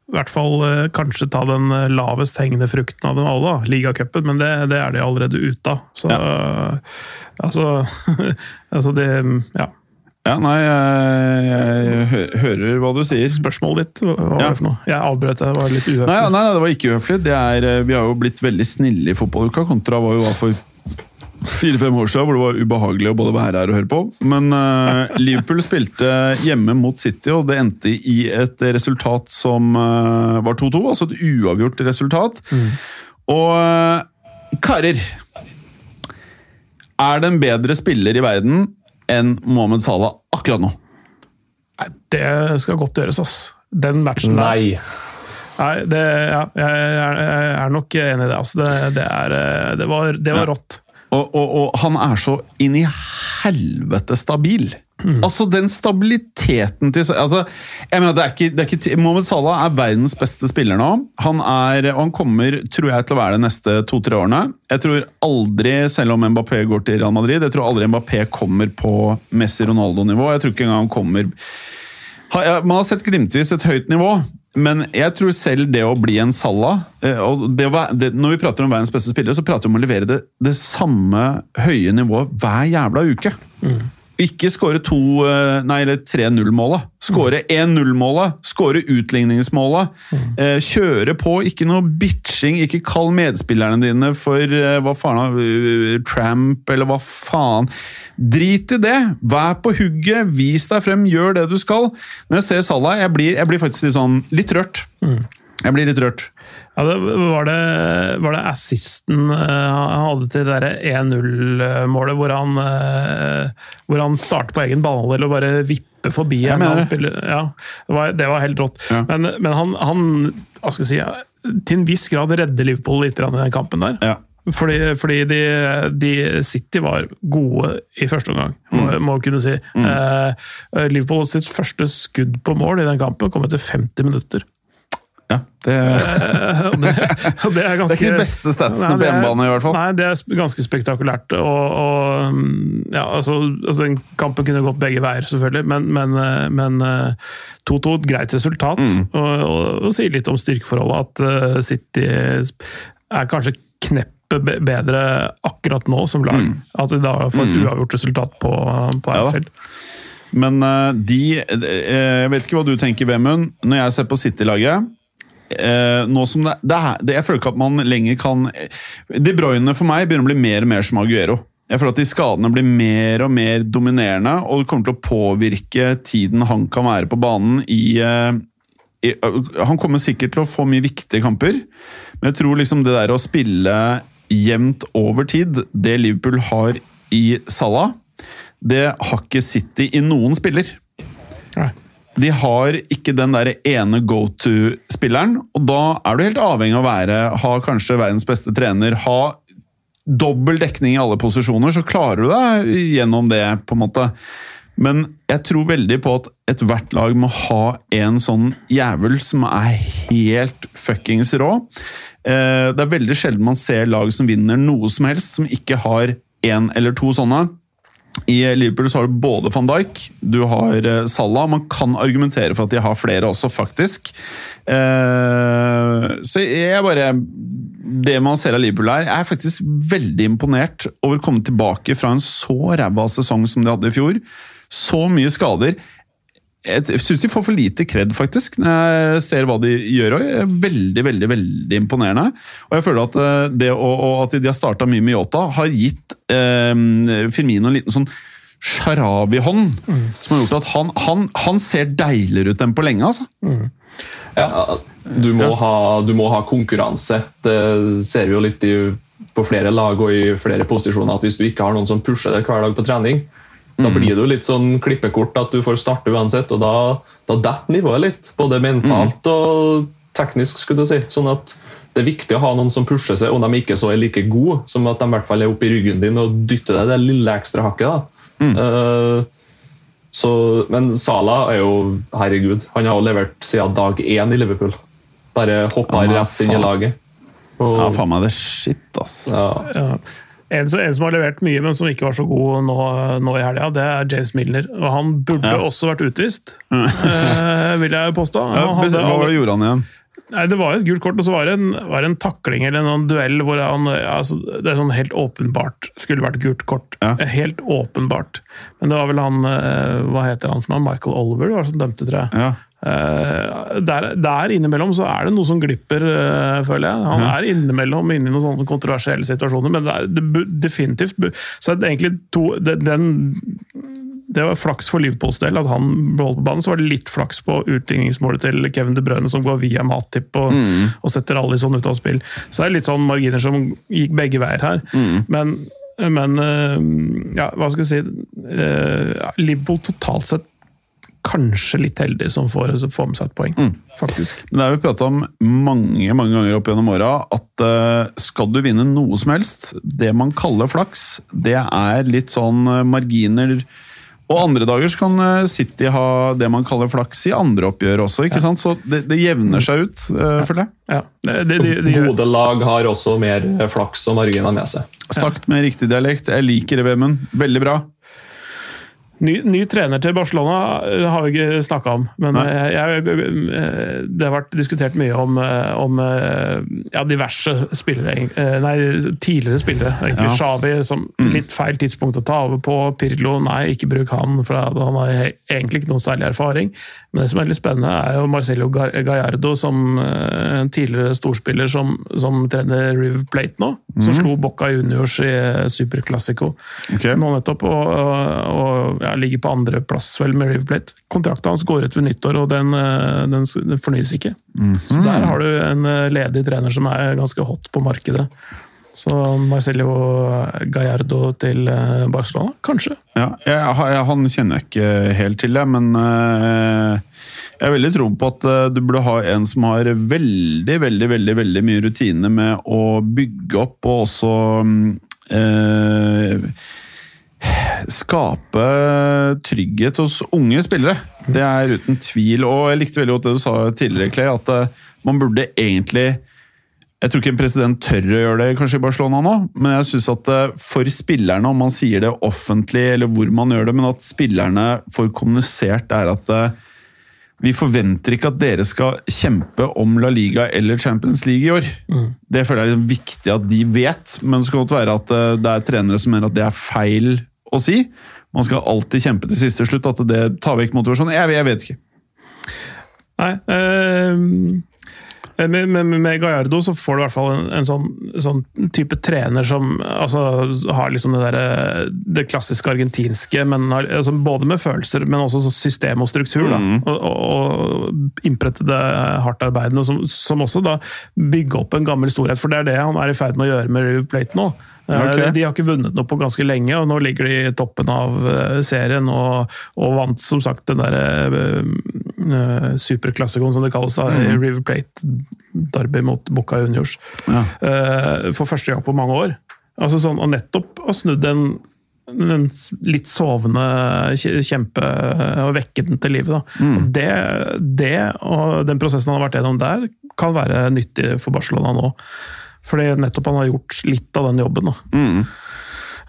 C: i hvert fall uh, kanskje ta den eh, lavest hengende frukten av dem alle, ligacupen, men det, det er de allerede ute av. Så eh, altså, altså det Ja.
A: Ja, nei, jeg, jeg hører hva du sier.
C: Spørsmålet ditt, hva var
A: Ja.
C: det for noe? Jeg avbrøt deg, det var litt uhøflig.
A: Nei, nei, det var ikke uhøflig. Det er, eh, vi har jo blitt veldig snille i fotballuka, kontra hva vi var for fire-fem år siden, hvor det var ubehagelig å både være her og høre på. Men uh, Liverpool spilte hjemme mot City, og det endte i et resultat som uh, var 2-2. Altså et uavgjort resultat. Og uh, karer Er det en bedre spiller i verden enn Mohammed Salah akkurat nå?
C: Nei, det skal godt gjøres, ass. Den matchen der
B: Nei.
C: Nei, det, ja, jeg, er, jeg er nok enig i det. Altså, det, det, er, eh, det, var, det var
A: Ja.
C: rått.
A: Og, og, og han er så inn i helvete stabil. Altså, den stabiliteten til altså, jeg mener, det er ikke, det er ikke, Mohammed Salah er verdens beste spiller nå. Han, er, og han kommer, tror jeg, til å være det neste to-tre årene. Jeg tror aldri, selv om Mbappé går til Real Madrid, jeg tror aldri Mbappé kommer på Messi-Ronaldo-nivå. Jeg tror ikke engang han kommer Man har sett glimtvis et høyt nivå, men jeg tror selv det å bli en Salah eh, det Når vi prater om verdens beste spiller, så prater vi om å levere det, det samme høye nivået hver jævla uke. Ikke skåre to, eh, nei, eller 3-0-målet. Skåre 1-0-målet. Skåre utligningsmålet. Eh, kjøre på. Ikke noe bitching. Ikke kall medspillerne dine for eh, hva faen uh, Tramp, eller hva faen. Drit i det! Vær på hugget, vis deg frem, gjør det du skal. Når jeg ser Salah, jeg blir, jeg blir faktisk litt sånn litt rørt. Jeg blir litt rørt.
C: Ja, det var, det, var det assisten eh, han hadde til det der 1-0-målet, hvor han, eh, hvor han starter på egen banehalvdel og bare vipper forbi en. Ja, det, var, det var helt rått.
A: Ja.
C: Men, men han, han hva skal jeg si, til en viss grad redder Liverpool litt i den kampen der.
A: Ja.
C: Fordi, fordi de, de City var gode i første omgang, må,
A: Mm.
C: må kunne si. Eh, Liverpool sitt første skudd på mål i den kampen kom etter 50 minutter.
A: Ja det,
C: det, det, er ganske,
A: det er ikke de beste statsene
C: Nei,
A: på hjemmebane, i hvert fall.
C: Nei, det er ganske spektakulært. Og, og mm, ja, altså, altså, den kampen kunne gått begge veier, selvfølgelig, men, men, eh, men eh, 2-2, et greit resultat.
A: Mm.
C: Og, og, og sier litt om styrkeforholdet, at eh, City er kanskje knepp bedre akkurat nå som lag. At de da får et uavgjort resultat på, på
A: Mm. Ja. Men eh, de eh, Jeg vet ikke hva du tenker, Vemund. Når jeg ser på City-laget eh, nå som det, det, Jeg føler ikke at man lenger kan De Bruyne for meg begynner å bli mer og mer som Aguero. Jeg føler at de skadene blir mer og mer dominerende, og det kommer til å påvirke tiden han kan være på banen i, eh, i Han kommer sikkert til å få mye viktige kamper, men jeg tror liksom det der å spille jevnt over tid, det Liverpool har i Salah, det har ikke City i noen spiller.
C: Nei.
A: De har ikke den der ene go to-spilleren, og da er du helt avhengig av å være, ha kanskje verdens beste trener, ha dobbel dekning i alle posisjoner, så klarer du deg gjennom det, på en måte. Men jeg tror veldig på at ethvert lag må ha en sånn jævel som er helt fuckings rå. Eh, Det er veldig sjelden man ser lag som vinner noe som helst, som ikke har én eller to sånne. I Liverpool så har du både van Dijk, du har eh, Salah. Man kan argumentere for at de har flere også, faktisk. Eh, så jeg bare Det man ser av Liverpool her, er faktisk veldig imponert over å komme tilbake fra en så ræva sesong som de hadde i fjor. Så mye skader. Jeg syns de får for lite kred, faktisk, når jeg ser hva de gjør. Veldig, veldig veldig imponerende. Og jeg føler at eh, det og at de har starta mye med Yota, har gitt eh, Firmino en liten sånn Sharawi-hånd, som har gjort at han, han, han ser deiligere ut enn på lenge. altså.
B: Ja, du, må ha, du må ha konkurranse. Det ser vi jo litt i, på flere lag og i flere posisjoner. at Hvis du ikke har noen som pusher deg hver dag på trening, da blir det jo litt sånn klippekort at du får starte uansett. og Da, da detter nivået litt, både mentalt og teknisk. skulle du si, sånn at Det er viktig å ha noen som pusher seg, om de ikke så er like gode, som at de i hvert fall er oppi ryggen din og dytter deg det lille ekstra hakket. da. Uh, så, men Sala er jo Herregud, han har jo levert siden dag én i Liverpool. Bare hoppa
A: Ja,
B: rett inn i laget. Og,
A: Ja, faen meg det er shit, altså.
B: ja,
C: Ja. En, en som har levert mye, men som ikke var så god nå, nå i helga, det er James Milner. Og han burde
A: Ja.
C: også vært utvist, eh, vil jeg påstå.
A: Ja,
C: hadde
A: hva var det gjorde han igjen?
C: Nei, Det var et gult kort, og så var det en, var det en takling eller en duell hvor han altså, Det er sånn helt åpenbart skulle vært gult kort.
A: Ja.
C: Helt åpenbart. Men det var vel han eh, Hva heter han for noe? Michael Oliver var som dømte, tror jeg. Eh, der, der innimellom så er det noe som glipper, eh, føler jeg. Han er innimellom inne i noen sånne kontroversielle situasjoner, men det er det, definitivt Så er det egentlig to det, den, det var flaks for Liverpools del at han ble holdt på banen. Så var det litt flaks på utligningsmålet til Kevin De Bruyne, som går via Matip og, og setter Alison ut av spill. Så det er litt sånn marginer som gikk begge veier her. Men, men eh, ja, hva skal jeg si Liverpool totalt sett kanskje litt heldig som får, som får med seg et poeng, faktisk.
A: Men det har vi prata om mange mange ganger opp gjennom åra, at uh, skal du vinne noe som helst, det man kaller flaks, det er litt sånn eh, marginer Og andre dager så kan eh, City ha det man kaller flaks i andre oppgjør også, ikke sant? Så det, det jevner seg ut, uh, føler jeg.
C: Ja, det, det, det, det
B: Gode lag har også mer flaks og marginer med seg.
A: Sagt med riktig dialekt. Jeg liker det, Vemund. Veldig bra.
C: Ny, ny trener til Barcelona eh, har vi ikke snakka om, men eh, jeg, eh, det har vært diskutert mye om, om ja, diverse spillere, nei, tidligere spillere. Egentlig
A: Ja.
C: Xavi som litt feil tidspunkt å ta over på. Pirlo, nei, ikke bruk han, for han har egentlig ikke noe særlig erfaring. Men det som er litt spennende, er jo Marcelo Gallardo, som eh, en tidligere storspiller som, som trener River Plate nå. Som slo Bocca Juniors i eh, Super Classico
A: Ok.
C: nå nettopp, og, og, og ja, ligger på andreplass vel med River Plate. Kontrakten hans går ut ved nyttår, og den, eh, den, den fornyes ikke. Så der har du en eh, ledig trener som er ganske hot på markedet. Så Marcello Gallardo til eh, Barcelona, kanskje.
A: Ja, jeg, jeg, han kjenner jeg ikke helt til, jeg, men eh, jeg er veldig tro på at eh, du burde ha en som har veldig, veldig veldig, veldig mye rutine med å bygge opp og også eh, Skape trygghet hos unge spillere. Det er uten tvil. Og jeg likte veldig godt det du sa tidligere, Clay, at man burde egentlig jeg tror ikke en president tør å gjøre det kanskje i Barcelona nå, men jeg synes at eh, for spillerne, om man sier det offentlig eller hvor man gjør det, men at spillerne får kommunisert er at eh, vi forventer ikke at dere skal kjempe om La Liga eller Champions League i år. Det føler jeg er liksom viktig at de vet, men det skal godt være at eh, det er trenere som mener at det er feil å si. Man skal alltid kjempe til siste slutt, at det tar vekk motivasjonen. Jeg, jeg vet ikke.
C: Nei. Eh, med, med, med Gallardo så får du i hvert fall en, en sånn, sånn type trener som altså, har liksom det, der, det klassiske argentinske, men har, altså, både med følelser, men også system og struktur. Da, og, og, og innprettede hardtarbeidende, som, som også da bygger opp en gammel storhet. For det er det han er i ferd med å gjøre med River Plate nå.
A: Okay.
C: De har ikke vunnet noe på ganske lenge, og nå ligger de i toppen av eh, serien og, og vant som sagt den derre uh, superklassikoen, som det kalles, da, i River Plate Derby mot Boca Juniors.
A: Ja.
C: Uh, for første gang på mange år. Altså sånn, Og nettopp har snudd en, en litt sovende kje- kjempe og vekket den til live. Da. Det, det og den prosessen han har vært gjennom der, kan være nyttig for Barcelona nå. Fordi nettopp han har gjort litt av den jobben. Da. En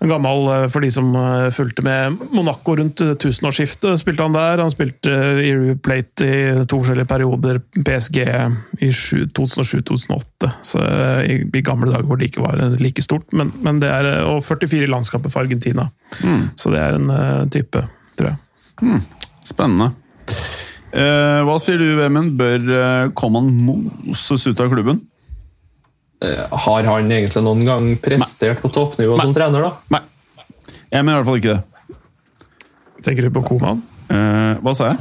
C: gammel, eh, For de som eh, fulgte med Monaco rundt eh, tusenårsskiftet, spilte han der. Han spilte i River Plate i to forskjellige perioder. PSG i 2007-2008, så i, i gamle dager hvor det ikke var like stort. Men, men det er, Og 44 landskaper for Argentina. Så det er en type, tror jeg.
A: Spennende. Eh, hva sier du, Vemund? Bør Coman moses ut av klubben?
B: Eh, Har han egentlig noen gang prestert på toppnivå som trener, da?
A: Nei. Jeg mener i hvert fall ikke det.
C: Tenker du på Koman?
A: Eh, hva sa jeg?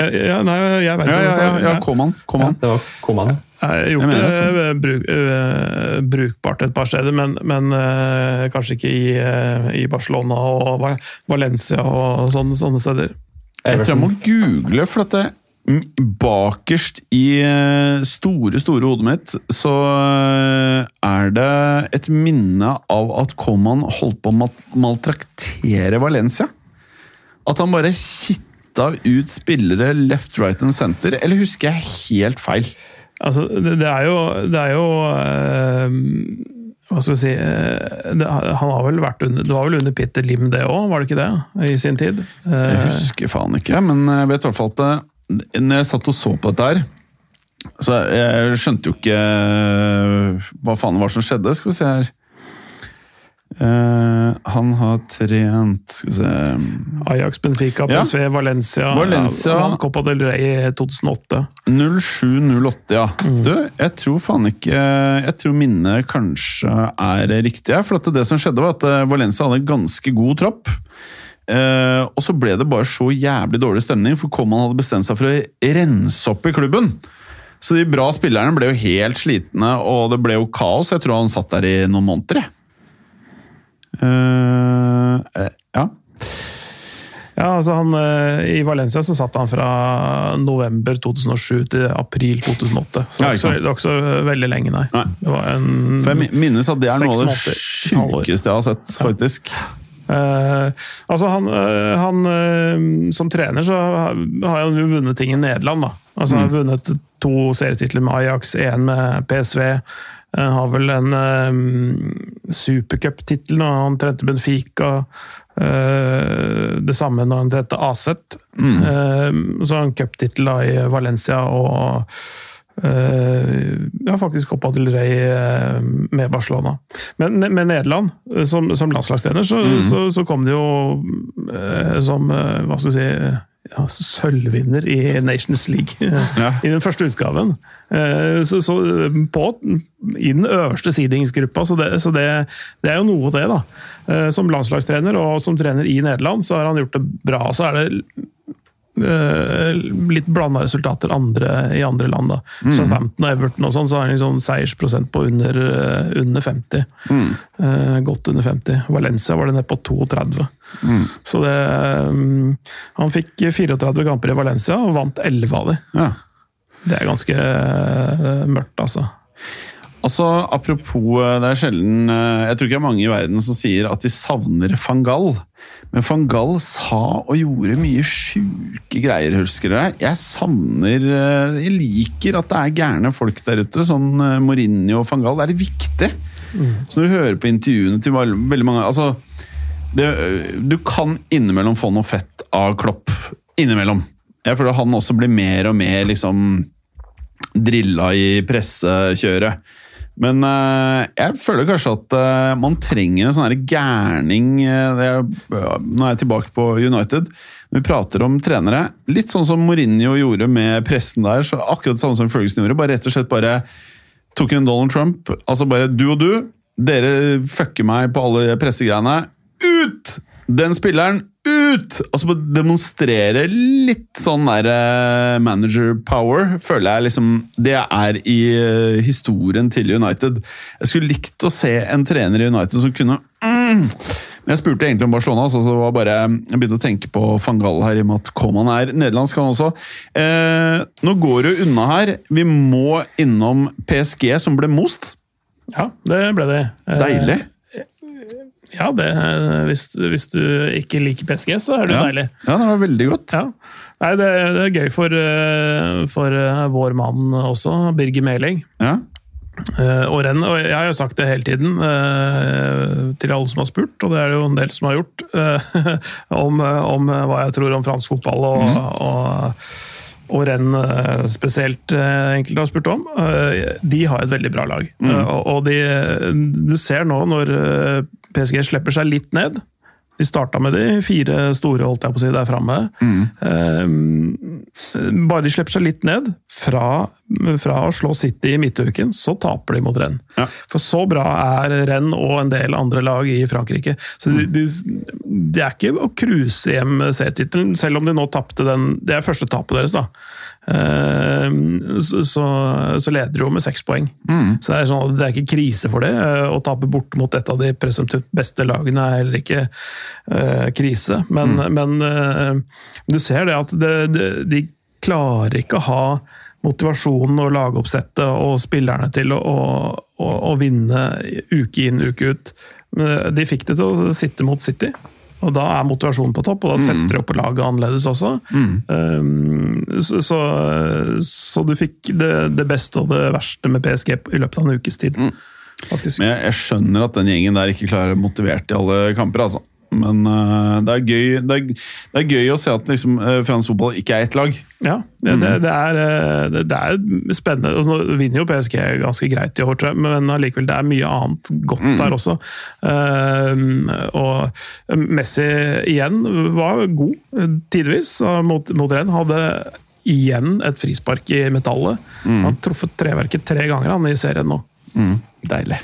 C: Ja, nei, jeg vet
A: Ja, ja, ja, ja
C: ikke.
A: Koman. Koman.
B: Det var Koman.
C: Jeg har
A: Jeg
C: gjort det
A: det,
C: eh, bruk, uh, brukbart et par steder, men, men uh, kanskje ikke i, uh, i Barcelona og Valencia og sånne, sånne steder.
A: Jeg tror jeg må google, for at det mm, bakerst i eh, store, store hodet mitt, så eh, er det et minne av at Coman holdt på å maltraktere Valencia. At han bare kitta ut spillere left, right and center. Eller husker jeg helt feil?
C: Altså, det, er jo, det er jo eh, Hva skal vi si det, Han har vel vært under Det var vel under Peter Lim, det òg, var det ikke det? I sin tid?
A: Jeg husker faen ikke, men jeg vet i hvert fall at når jeg satt og så på dette her så Jeg skjønte jo ikke hva faen det var som skjedde. Skal vi se her uh, Han har trent Skal vi se
C: Ajax, Benfica,
A: Ja.
C: PSV, Valencia,
A: Valencia.
C: Vant Copa del Rey i 2008.
A: 0708, ja. Du, jeg tror faen ikke Jeg tror minnet kanskje er riktig. ja, For at det som skjedde, var at eh, Valencia hadde en ganske god tropp. Eh, og så ble det bare så jævlig dårlig stemning, for Coman hadde bestemt seg for å rense opp i klubben. Så de bra spillerne ble jo helt slitne, og det ble jo kaos. Jeg tror han satt der i noen måneder, jeg. Eh, eh, ja.
C: Ja, altså han, I Valencia så satt han fra november 2007 til april 2008. Så det
A: Ja,
C: var
A: ikke
C: så, det var ikke så veldig lenge, nei.
A: Nei.
C: Det var en
A: For jeg minnes at det er noe av det sjukeste jeg har sett, faktisk.
C: Eh, altså han, uh, han uh, Som trener så har han jo vunnet ting i Nederland. da. Altså Han har vunnet to serietitler med Ajax, én med PSV. Han har vel en uh, supercuptittel når han trente Benfica. det samme når han trente Aset. Eh, så har han cuptittel i Valencia og ja, faktisk Copa del Rey eh, med Barcelona. Men med Nederland, eh, som, som landslagstrener, så, så, så kom det jo eh, som eh, hva skal vi si ja, sølvvinner i Nations League
A: Ja.
C: i den første utgaven. Eh, Så, så på, I den øverste seedingsgruppa, så, det, så det, det er jo noe, det. da. Eh, Som landslagstrener og som trener i Nederland, så har han gjort det bra. Så er det eh, litt blanda resultater andre, i andre land. da. Southampton og Everton og sånn, så har han liksom seiersprosent på under, eh, under 50. Eh, godt under 50. Valencia var det nede på 32. Så det um, Han fikk 34 kamper i Valencia og vant 11 av dem.
A: Ja.
C: Det er ganske uh, mørkt, altså.
A: Altså, Apropos eh, Det er sjelden eh, Jeg tror ikke det er mange i verden som sier at de savner van Gall. Men van Gall sa og gjorde mye sjuke greier, husker dere? Jeg savner eh, Jeg liker at det er gærne folk der ute, sånn Mourinho og van Gall. Det er viktig. Så når du hører på intervjuene til veldig mange altså, det, Du kan innimellom få noe fett av Klopp. Innimellom. Jeg føler han også blir mer og mer liksom drilla i pressekjøret. Men eh, jeg føler kanskje at eh, man trenger en sånn her gærning eh, er, Nå er jeg tilbake på United. Vi prater om trenere, litt sånn som Mourinho gjorde med pressen der. så Akkurat det samme som Ferguson gjorde. bare rett og slett bare tok en Donald Trump. Altså bare du og du, dere fucker meg på alle pressegreiene. Ut! Den spilleren, ut! Og så demonstrere litt sånn der eh, manager power, føler jeg liksom Det er i eh, historien til United. Jeg skulle likt å se en trener i United som kunne mm. Men jeg spurte egentlig om Barcelona, så det var bare, jeg begynte å tenke på van Gaal her, i og med at Coman er nederlandsk, han også. Eh, nå går det unna her. Vi må innom PSG, som ble most.
C: Ja, det ble det. Eh,
A: Deilig.
C: Ja, det, hvis, hvis du ikke liker PSG, så er det
A: Ja.
C: deilig.
A: Ja, det var veldig godt.
C: Ja. Nei, det, det er gøy for, eh, for eh, vår mann også, Birger Meling.
A: Ja.
C: Eh, og renn, og jeg har jo sagt det hele tiden til alle som har spurt, og det er det jo en del som har gjort, om, om hva jeg tror om fransk fotball og, og, og renn spesielt enkelte har spurt om. De har et veldig bra lag. Mm. og, de, du ser nå når PSG slipper seg litt ned. De starta med de fire store holdt jeg på å si, der framme. bare de slipper seg litt ned fra, fra å slå City i midtuken, så taper de mot Rennes.
A: Ja.
C: For så bra er Rennes og en del andre lag i Frankrike. Så de, de, de er ikke å cruise hjem serietittelen, selv om de nå tapte den Det er første tapet deres, da. Eh, Så, så, leder de jo med seks poeng. Så det er, sånn, det er ikke krise for det. eh, Å tape bort mot et av de presumptivt beste lagene er heller ikke uh, krise. Men, men uh, du ser det at det, det, de klarer ikke å ha motivasjonen og lagoppsettet og spillerne til å, å, å, å vinne uke inn, uke ut. De fikk det til å sitte mot City. Og da er motivasjonen på topp, og da setter de opp laget annerledes også. Um, så, så, så du fikk det, det beste og det verste med PSG i løpet av en ukes tid. Mm.
A: Men jeg, jeg skjønner at den gjengen der ikke klarer å motivert i alle kamper, altså. Men uh, det, er gøy, det, er, det er gøy å se at liksom, uh, fransk fotball ikke er ett lag.
C: Ja, det, det, det, er, eh, er spennende. Altså, nå vinner jo PSG ganske greit i år, tror jeg, men allikevel det er mye annet godt der også. Uh, og Messi igjen var god, tidvis, mot, mot Renn. Hadde igjen et frispark i metallet. Han har truffet treverket tre ganger han i serien nå.
A: Deilig.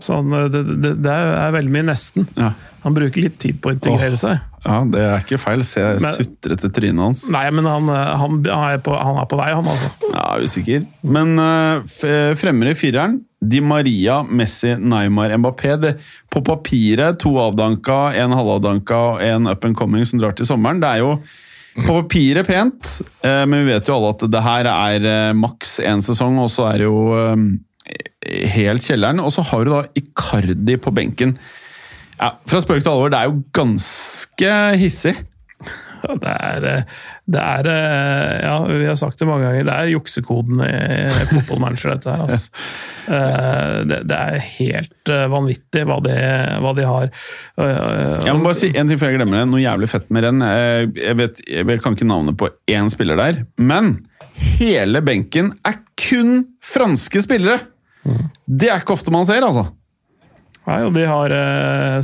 C: Så han, det, det, det er veldig mye nesten.
A: Ja.
C: Han bruker litt tid på å integrere
A: oh,
C: seg.
A: Ja, det er ikke feil. Se sutrete trynet hans.
C: Nei, men han, han, han, er på, han er på vei, han altså.
A: Ja, usikker. Men uh, fremmer i fireren Di Maria, Messi, Neymar, Mbappé. Det, på papiret to avdanka, en halvavdanka og en up and coming som drar til sommeren. Det er jo på papiret pent, uh, men vi vet jo alle at det her er uh, maks én sesong, og så er det jo eh, helt kjelleren. Og så har du da Icardi på benken. Ja, Fra spøk til alvor, det er jo ganske hissig.
C: Det er, eh, det er eh, Ja, vi har sagt det mange ganger. Det er juksekoden i fotballmanager, dette her. Altså. Eh, Det, det er helt vanvittig hva de, hva de har.
A: Jeg må bare si en ting før jeg glemmer det. Noe jævlig fett med renn. Jeg, vet, jeg kan ikke navnet på én spiller der, men hele benken er kun franske spillere! Det er ikke ofte man ser, altså.
C: Nei, og de har eh,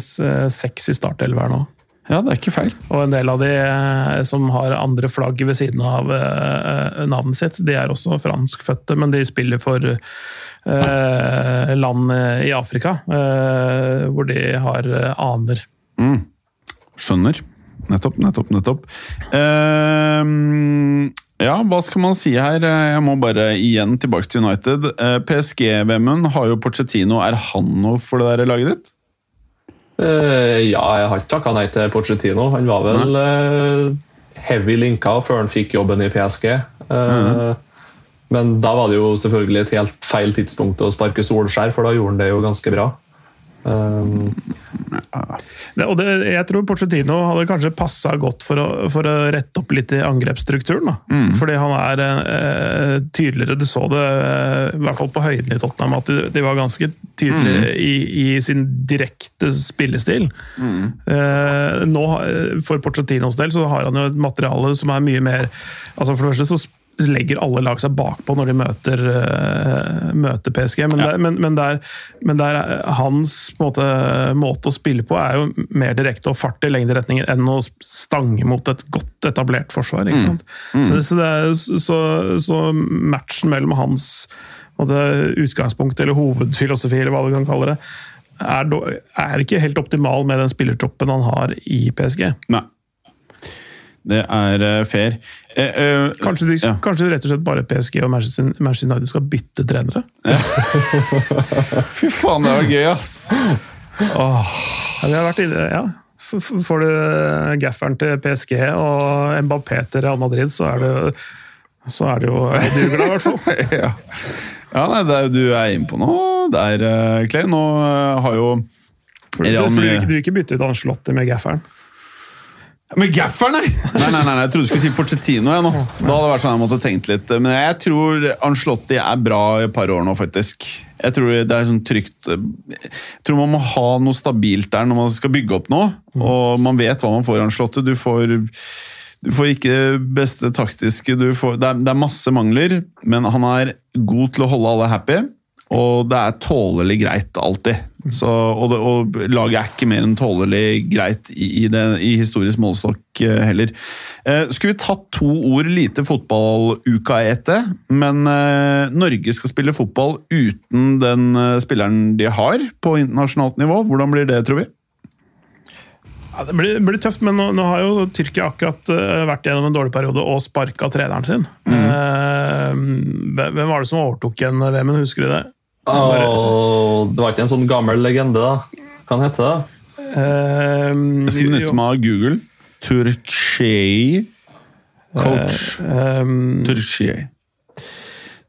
C: seks i startelver nå.
A: Ja, det er ikke feil.
C: Og en del av de eh, som har andre flagg ved siden av eh, navnet sitt, de er også franskfødte, men de spiller for eh, land i Afrika, eh, hvor de har eh, aner.
A: Skjønner. Nettopp, nettopp, nettopp. Ja, hva skal man si her? Jeg må bare igjen tilbake til United. Eh, PSG-VM-en har jo Pochettino. Er han noe for det der laget ditt?
B: Uh, ja, jeg har ikke takka nei til Pochettino. Han var vel uh, heavy linka før han fikk jobben i PSG. Eh, Men da var det jo selvfølgelig et helt feil tidspunkt å sparke Solskjær, for da gjorde han det jo ganske bra. Um,
C: Det, og det, jeg tror Porcetino hadde kanskje passa godt for å, for å rette opp litt i angrepsstrukturen. Da. Fordi han er eh, tydeligere. Du så det eh, i hvert fall på høyden i Tottenham, at de, de var ganske tydelige i, i sin direkte spillestil. Eh, nå, eh, For Porcetinos del så har han jo et materiale som er mye mer altså For det første så legger alle lag seg bakpå når de møter, uh, møter PSG. Men,
A: Ja.
C: der, men, men, der, men der er hans måte, måte å spille på er jo mer direkte og fart i lengderetninger enn å stange mot et godt etablert forsvar. ikke sant? Så, så, det er, så, så matchen mellom hans måte, utgangspunkt eller hovedfilosofi, eller hva du kan kalle det, er, er ikke helt optimal med den spillertroppen han har i PSG.
A: Nei. Det er eh, fair. Eh, eh,
C: Kanskje, de,
A: ja.
C: kanskje rett og slett bare PSG og Manchester Manchester United skal bytte trenere?
A: Fy faen, det var gøy, ass! Åh.
C: Ja, vi har vært inne, ja. Får du gafferen til PSG og Mbappé til Real Madrid, så er det, så er det jo dugla, i hvert fall.
A: ja. ja, nei, det er, du er inne på noe der, uh, Clay. Nå eh, har jo Real
C: Madrid du, vil ikke- bytte ut Anslotti med gafferen?
A: Med gafferen, nei! Nei, nei, nei, Jeg trodde du skulle si Porcettino. Jeg, nå. Da hadde det vært sånn jeg måtte tenkt litt. Men jeg tror Ancelotti er bra i et par år nå, faktisk. Jeg tror det er sånn trygt Jeg tror man må ha noe stabilt der når man skal bygge opp noe. Og man vet hva man får i Ancelotti. Du får du får ikke det beste taktiske. Får, det, er, det er masse mangler, men han er god til å holde alle happy. Og det er tålelig greit alltid. Så, og, det, og laget er ikke mer enn tålelig greit i, i, det, i historisk målestokk eh, heller. Eh, skulle vi tatt to ord lite fotballuka etter, ett, men eh, Norge skal spille fotball uten den eh, spilleren de har på internasjonalt nivå. Hvordan blir det, tror vi?
C: Ja, det blir, blir tøft, men nå, nå har jo Tyrkia akkurat uh, vært gjennom en dårlig periode og sparka treneren sin. Uh, hvem var det som overtok igjen VM-en, husker du det?
B: Åh, det var ikke en sånn gammel legende, da? Hva heter det?
C: Um,
A: Jeg skal benytte meg av Google. Turkshei Coach
C: um,
A: Turkshei.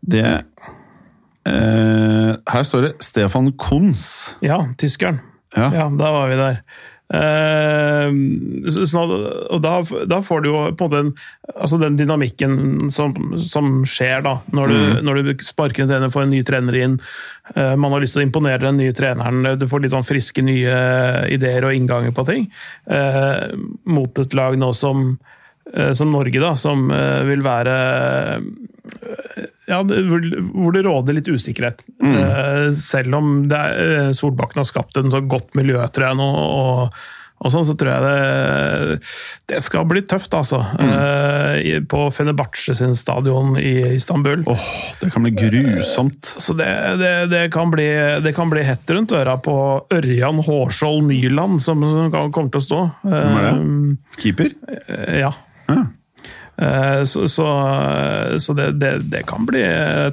A: Det uh, Her står det Stefan Kunz.
C: Ja, tyskeren.
A: Ja.
C: Ja, da var vi der. Eh, så, og da, da får du jo på en måte en, altså den dynamikken som, som skjer da, når du, når du sparker en trener, får en ny trener inn. eh, man har lyst til å imponere den nye treneren. Du får litt sånn friske nye ideer og innganger på ting. eh, mot et lag nå som, eh, som Norge, da, som eh, vil være ja, det, hvor, det råder litt usikkerhet. Eh, selv om det er, eh, Solbakken har skapt en så godt miljø, tror jeg nå. og og sånn, så tror jeg det, det skal bli tøft, altså. Eh, i- på Fenebache sin stadion i Istanbul.
A: Åh, det kan bli grusomt.
C: Så det, det, det, kan bli, det kan bli hett rundt øra på Ørjan Hårskjold Nyland, som, som kommer til å stå.
A: Hvem er det? Keeper?
C: Eh, ja.
A: Ja.
C: Eh, Så, så, så det, det, det kan bli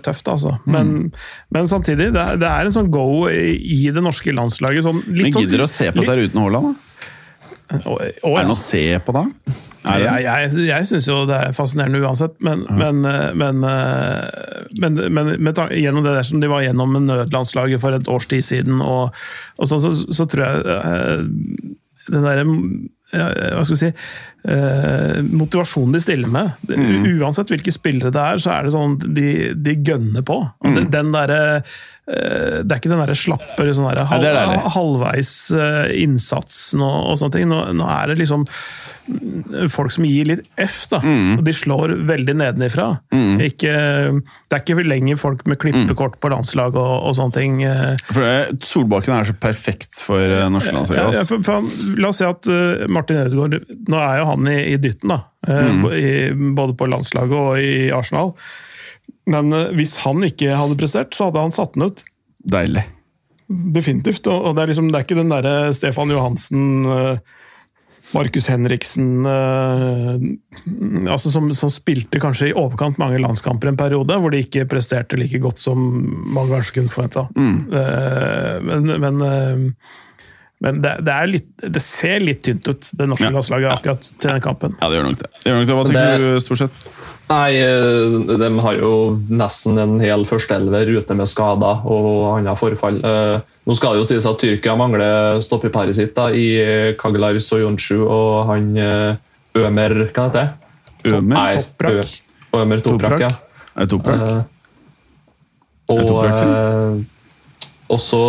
C: tøft, altså. Men, men samtidig, det er, det er en sånn go i, det norske landslaget. Sånn, litt
A: Men gidder du å
C: sånn,
A: se på det der uten Haaland? da?
C: Å, ja.
A: Er det noe å se på da?
C: Jeg, jeg, jeg syns jo det er fascinerende uansett, men, men, eh, men, eh, men, men gjennom det der som de var gjennom med nødlandslaget for et års tid siden, og, og sånn, så, så tror jeg eh, den derre hva skal jeg si eh, Motivasjonen de stiller med. Mm. Uansett hvilke spillere det er, så er det sånn de, de gønner på. Og det, den der, eh, det er ikke den der slappe sånn der,
A: halv, er
C: halvveis eh, innsatsen og, og sånne ting. Nå, nå er det liksom mm, folk som gir litt F, da.
A: Mm.
C: Og de slår veldig nedenifra. Ikke, det er ikke lenger folk med klippekort på landslag og, og sånne ting.
A: For det, Solbakken er så perfekt for norske
C: Ja,
A: landslaget.
C: ja, han, la oss si at Martin Ødegaard Nå er jo han i, i dytten, da. eh,
A: Mm.
C: i, både på landslaget og i Arsenal. Men eh, hvis han ikke hadde prestert, så hadde han satt den ut.
A: Deilig.
C: Definitivt. Og, og det, er liksom, det er ikke den derre Stefan Johansen eh, Markus Henriksen altså som, som spilte kanskje i overkant mange landskamper en periode, hvor de ikke presterte like godt som mange kanskje kunne forventa. men men, eh, men det, det, er litt, det ser litt tynt ut, det norske
A: Ja.
C: landslaget, akkurat til den kampen.
A: Ja, det gjør nok det. det, gjør nok det. Hva tenker
B: det-
A: du stort sett?
B: Nei, eh, de har jo nesten en hel førsteelver ute med skader og annet forfall. Eh, Nå skal det jo sies at Tyrkia mangler stoppeparet sitt da, i Kagelar Soyuncu og han eh, Ømer Hva heter det?
A: Ømer?
B: Nei,
C: Toprak.
B: Ø- Ømer Toprak,
C: Toprak.
B: ja.
A: Toprak?
B: Og,
A: Toprak
B: eh, og så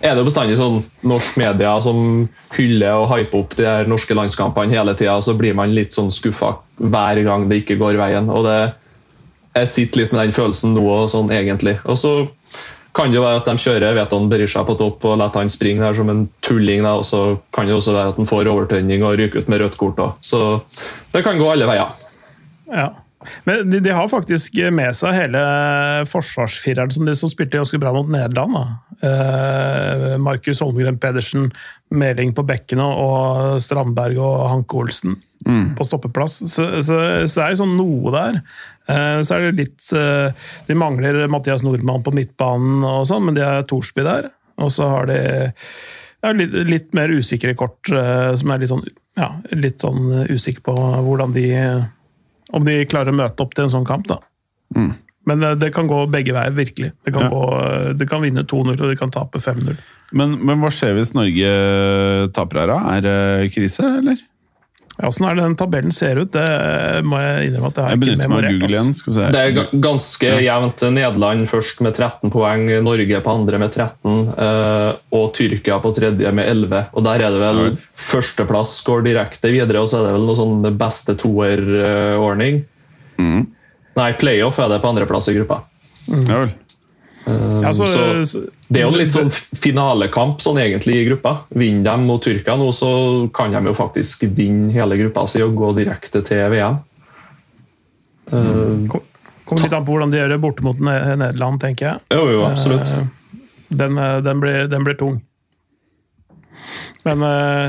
B: er det jo bestandig sånn norsk media som hyller og hyper opp de her norske landskampene hele tida, og så blir man litt sånn skuffa hver gang det ikke går veien. og det Jeg sitter litt med den følelsen nå og sånn egentlig. Og så kan det jo være at de kjører Veton Berisha på topp og lar han springe der som en tulling. Da, og så kan det også være at han får overtenning og ryker ut med rødt kort. Da. Så det kan gå alle veier.
C: Ja. Men de, de har faktisk med seg hele forsvarsfireren som de som spilte ganske bra mot Nederland. Eh, Markus Holmgren Pedersen, Meling på bekkene og Strandberg og Hanke Olsen på stoppeplass. Så, så, så det er sånn noe der. Eh, så er det litt eh, De mangler Mathias Nordmann på midtbanen, og sånn, men de har Thorsby der. Og så har de ja, litt, litt mer usikre kort, eh, som er litt sånn, ja, litt sånn usikker på hvordan de om de klarer å møte opp til en sånn kamp, da. Men det, det kan gå begge veier, virkelig. Det kan,
A: Ja.
C: gå, det kan vinne 2-0, og de kan tape 5-0.
A: Men, men hva skjer hvis Norge taper her, da? Er det krise, eller?
C: Ja, Åssen er det den tabellen ser ut? Det må jeg innrømme at det har
A: Jeg
C: ikke
A: benytter meg av
C: memorert.
A: Google igjen. skal vi se.
B: Det er ganske jevnt. Nederland først med 13 poeng, Norge på andre med 13 eh, og Tyrkia på tredje med 11. Og Der er det vel
A: Ja.
B: førsteplass går direkte videre, og så er det vel noe sånn beste toer-ordning.
A: Mm.
B: Nei, playoff er det på andreplass i gruppa.
A: Ja vel.
B: Eh,
C: Ja, så,
B: så det er jo litt sånn finalekamp sånn egentlig i gruppa. Vinner de mot Tyrkia nå, så kan de jo faktisk vinne hele gruppa si og gå direkte til VM. Eh,
C: Kom- Kommer litt an på hvordan de gjør det borte mot Nederland, tenker jeg.
B: jo, jo, absolutt.
C: Eh, Den, eh, den, blir, den blir tung. Men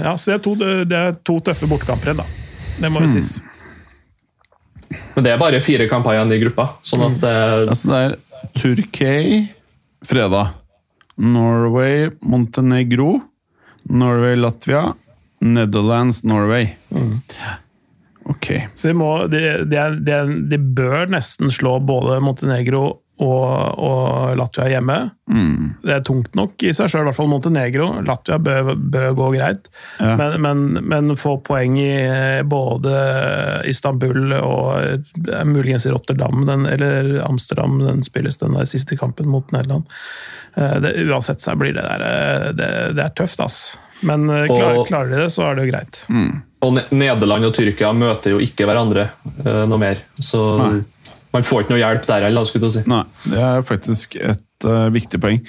C: ja, så det er to, det er to tøffe bortekamper igjen, da. Det må jo sies.
B: Men det er bare fire kamper igjen i gruppa. sånn at det,
A: Altså det er Turkey fredag. Norway, Montenegro. Norway, Latvia. Netherlands, Norway. Ok.
C: Så de, må, de, de, de, de bør nesten slå både Montenegro og, og Latvia hjemme. Det er tungt nok i seg sjøl, i hvert fall Montenegro. Latvia bør, bør gå greit.
A: Ja.
C: Men, men, men få poeng i både Istanbul og eh, muligens i Rotterdam den, eller Amsterdam, den spilles den der siste kampen mot Nederland. Eh, Det, uansett så blir det der eh, Det, det er tøft, ass. Men klar,
B: Og-
C: klarer de det, så er det jo greit.
B: Og Nederland og Tyrkia møter jo ikke hverandre noe mer. Så
A: Nei.
B: Man får ikke noe hjelp der heller, skulle du si.
A: Nei, det er faktisk et uh, viktig poeng.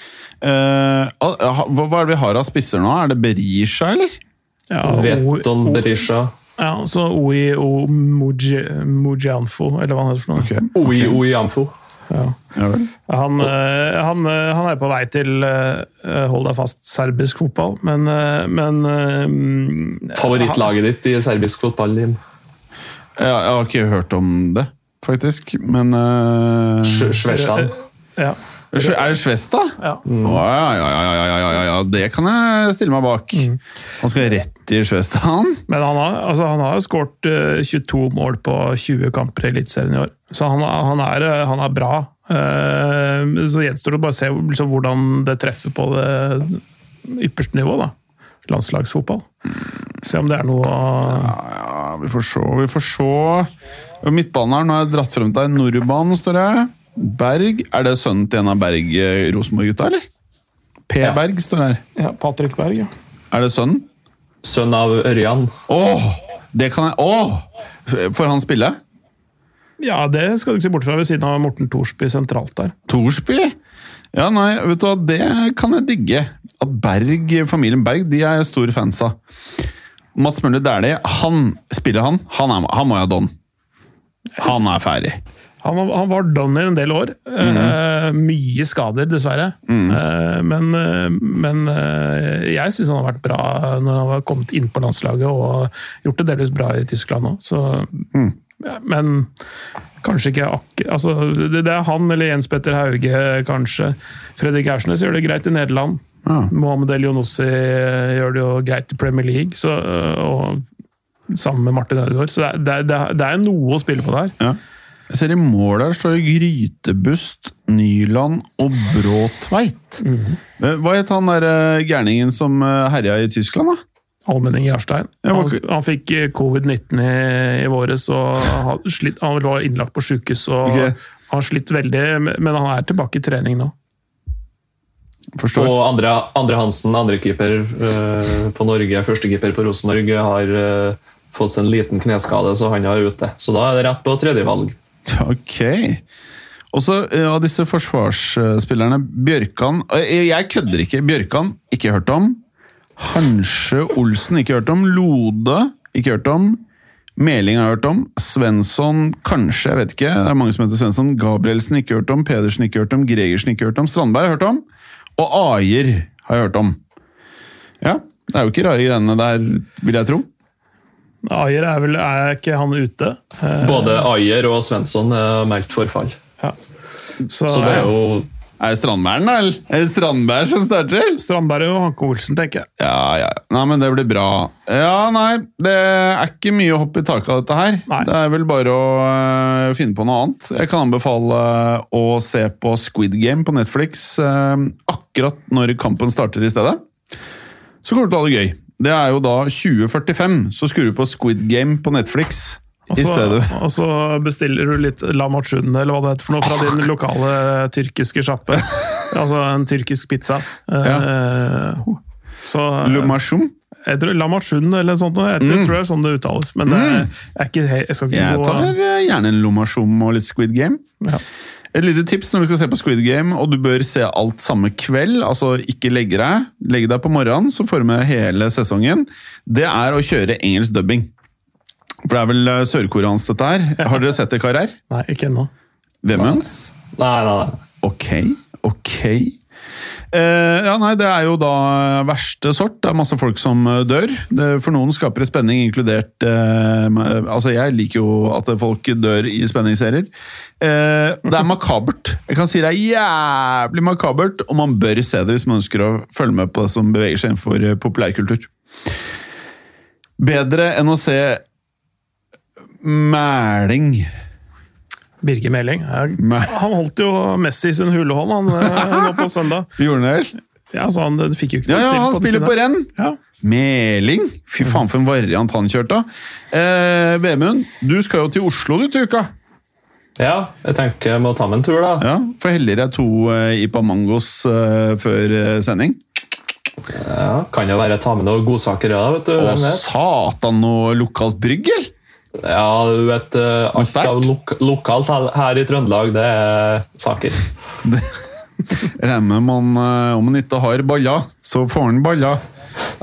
A: Uh, hva, hva er det vi har av spisser nå? Er det Berisha, eller?
C: Ja, O-
B: Veton Berisha.
C: Ja, så OI og Mujianfo, eller hva han heter for noe.
A: Okay.
B: Oi, Oianfo.
C: Ja. Han, eh, han, han er på vei til, hold deg fast, serbisk fotball, men, men eh,
B: Favorittlaget ditt i serbisk fotball, Lim?
A: Jeg, jeg har ikke hørt om det, faktisk. Men uh,
B: Sh-
C: Ja.
A: Er det Svesta?
C: ja.
A: Å, ja, ja, ja, ja, ja, ja, ja, det kan jeg stille meg bak. Han skal rett i Svesta, han.
C: Men han har, altså, han har skåret eh, 22 mål på 20 kamper i Eliteserien i år, så han, han, er, eh, han er bra. Uh, Så gjenstår det bare å se liksom, hvordan det treffer på det ypperste nivået. da. Landslagsfotball. Se om det er noe å-
A: Ja, vi får se, vi får se. Midtbanen her, nå har jeg dratt frem til deg. Nordbanen står det. Berg. Er det sønnen til en av Berg eh, eller? P.
B: Ja.
A: Berg står her.
C: ja, Patrick Berg, ja.
A: Er det sønnen?
B: Sønn av Ørjan.
A: Åh! Det kan jeg Åh! Får han spille?
C: Ja, det skal du ikke se bort fra ved siden av Morten Thorsby sentralt der.
A: Torsby? Ja, nei, vet du hva, det kan jeg digge. At Berg, familien Berg, de er jeg stor fans av. Mats Møller Dæhlie, han spiller han. Han, er, han må jo ha Don. Han er ferdig.
C: Han, han var don i en del år. Eh, mye skader, dessverre. Eh, men uh, men jeg syns han har vært bra når han har kommet inn på landslaget og gjort det delvis bra i Tyskland òg. Ja, men kanskje ikke akkurat altså, det, det er han eller Jens Petter Hauge, kanskje. Fredrik Aursnes gjør det greit i Nederland.
A: Ja.
C: Mohammed Elionossi gjør det jo greit i Premier League. Så, og sammen med Martin Ødegaard. Så det er, det, er, det er noe å spille på der.
A: Ja. Jeg ser i mål der står Grytebust, Nyland og Brå Tveit. -hmm. Hva het han der eh, gærningen som eh, herja i Tyskland, da?
C: Almenning Jarstein. Han, han fikk eh, covid-19 i, i våres, og han, slitt, han lå innlagt på sjukehus. Han har slitt veldig, men han er tilbake i trening nå.
A: Forstår.
B: Og Andre, Andre Hansen, andrekeeper uh, på Norge, førstekeeper på Rosenborg, har eh, fått seg en liten kneskade, så han er ute. Så da er det rett på tredjevalg.
A: Ok. Og så eh, av disse forsvarsspillerne Bjørkan eh, Jeg kødder ikke. Bjørkan, ikke hørt om. Hansje Olsen, ikke hørt om. Lode, ikke hørt om. Meling har jeg hørt om. Svensson, kanskje, jeg vet ikke. Det er mange som heter Svensson. Gabrielsen, ikke hørt om. Pedersen, ikke hørt om. Gregersen, ikke hørt om. Strandberg, har jeg hørt om. Og Ajer har jeg hørt om. Ja, det er jo ikke rare greiene der, vil jeg tro.
C: Ajer er vel er ikke han ute?
B: Både Ayer og Svensson er meldt forfall.
C: ja. Så,
B: Så det er jo
A: Er det Strandbæren, da? eller? Er det Strandberg som starter?
C: Strandberg og Hanke Olsen, tenker jeg.
A: Ja, ja. Nei, men det blir bra. Ja, nei, det er ikke mye å hoppe i taket av dette her.
C: Nei.
A: Det er vel bare å øh, finne på noe annet. Jeg kan anbefale øh, å se på Squid Game på Netflix øh, akkurat når kampen starter i stedet. Så kommer du til å ha det gøy. Det er jo da 2045, så skrur du på Squid Game på Netflix
C: Og så- Og så bestiller du litt lamachun, eller hva det heter for noe, fra din lokale tyrkiske sjappe. altså en tyrkisk pizza. Ja. Så jeg tror Lamachun eller sånt. Jeg tror, tror det er sånn det uttales, men det er, jeg, ikke, jeg skal ikke
A: Jeg
C: gå
A: tar øh, gjerne en Lumashum og litt Squid Game.
C: ja.
A: Et lite tips når du skal se på Squid Game, og du bør se alt samme kveld, altså ikke legge deg, legge deg på morgenen, så får du med hele sesongen, det er å kjøre engelsk dubbing. For det er vel eh, sørkoreansk dette her. Har dere sett det, karer?
C: Nei, ikke ennå.
A: Vemunds?
B: Nei, nei, nei.
A: Ok, ok. Eh, ja, nei, Det er jo da verste sort. Det er masse folk som eh, dør. Det, for noen skaper det spenning, inkludert eh, Altså, Jeg liker jo at folk dør i spenningsserier. Eh, det er makabert. Jeg kan si det er jævlig makabert, og man bør se det hvis man ønsker å følge med på det som beveger seg innenfor eh, populærkultur. Bedre enn å se mæling.
C: Birger Meling. Han holdt jo Messi i sin hulehånd han, eh, nå på søndag.
A: Gjorde han det? vel?
C: Ja, så han det fikk jo ikke
A: Ja,
C: noe
A: ja, han
C: på
A: spiller på renn!
C: Ja.
A: Meling? Fy faen for en variant han kjørte. Eh, Vemund, du skal jo til Oslo du til uka.
B: Ja, jeg tenker jeg må ta meg en tur, da.
A: Ja, Får heller jeg to eh, Ipa Mangos eh, før eh, sending.
B: Ja, kan jo være ta med noen godsaker, ja, vet du.
A: Å, satan, noe lokalt brygg, eller?
B: Ja, du vet, eh, alt av lok lokalt her- i Trøndelag, det er saker.
A: Regner med man, eh, om man ikke har baller, så får han baller.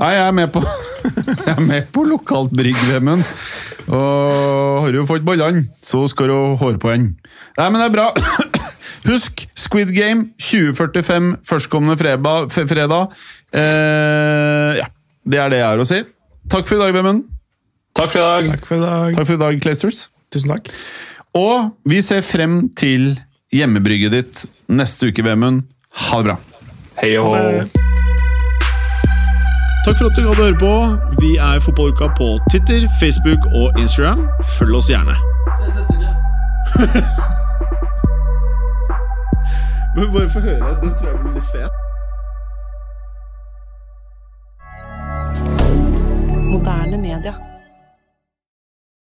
A: Nei, jeg er med på, jeg er med på lokalt brygg, Vemund. Og har du fått ballene, så skal du ha hår på den. Nei, men det er bra. Husk Squid Game 2045 førstkommende fredag. fredag. Eh, ja, det er det jeg har å si. Takk for i dag, Vemund.
B: Takk for i dag.
C: Takk for i dag.
A: Takk for i dag, Clasters.
C: Tusen takk.
A: Og vi ser frem til hjemmebrygget ditt neste uke, Vemund. Ha det bra.
B: Hei og hå.
D: Takk for at du gadd å høre på. Vi er Fotballuka på Twitter, Facebook og Instagram. Følg oss gjerne. Men bare få høre. Den tror jeg blir litt fet.
E: Moderne media.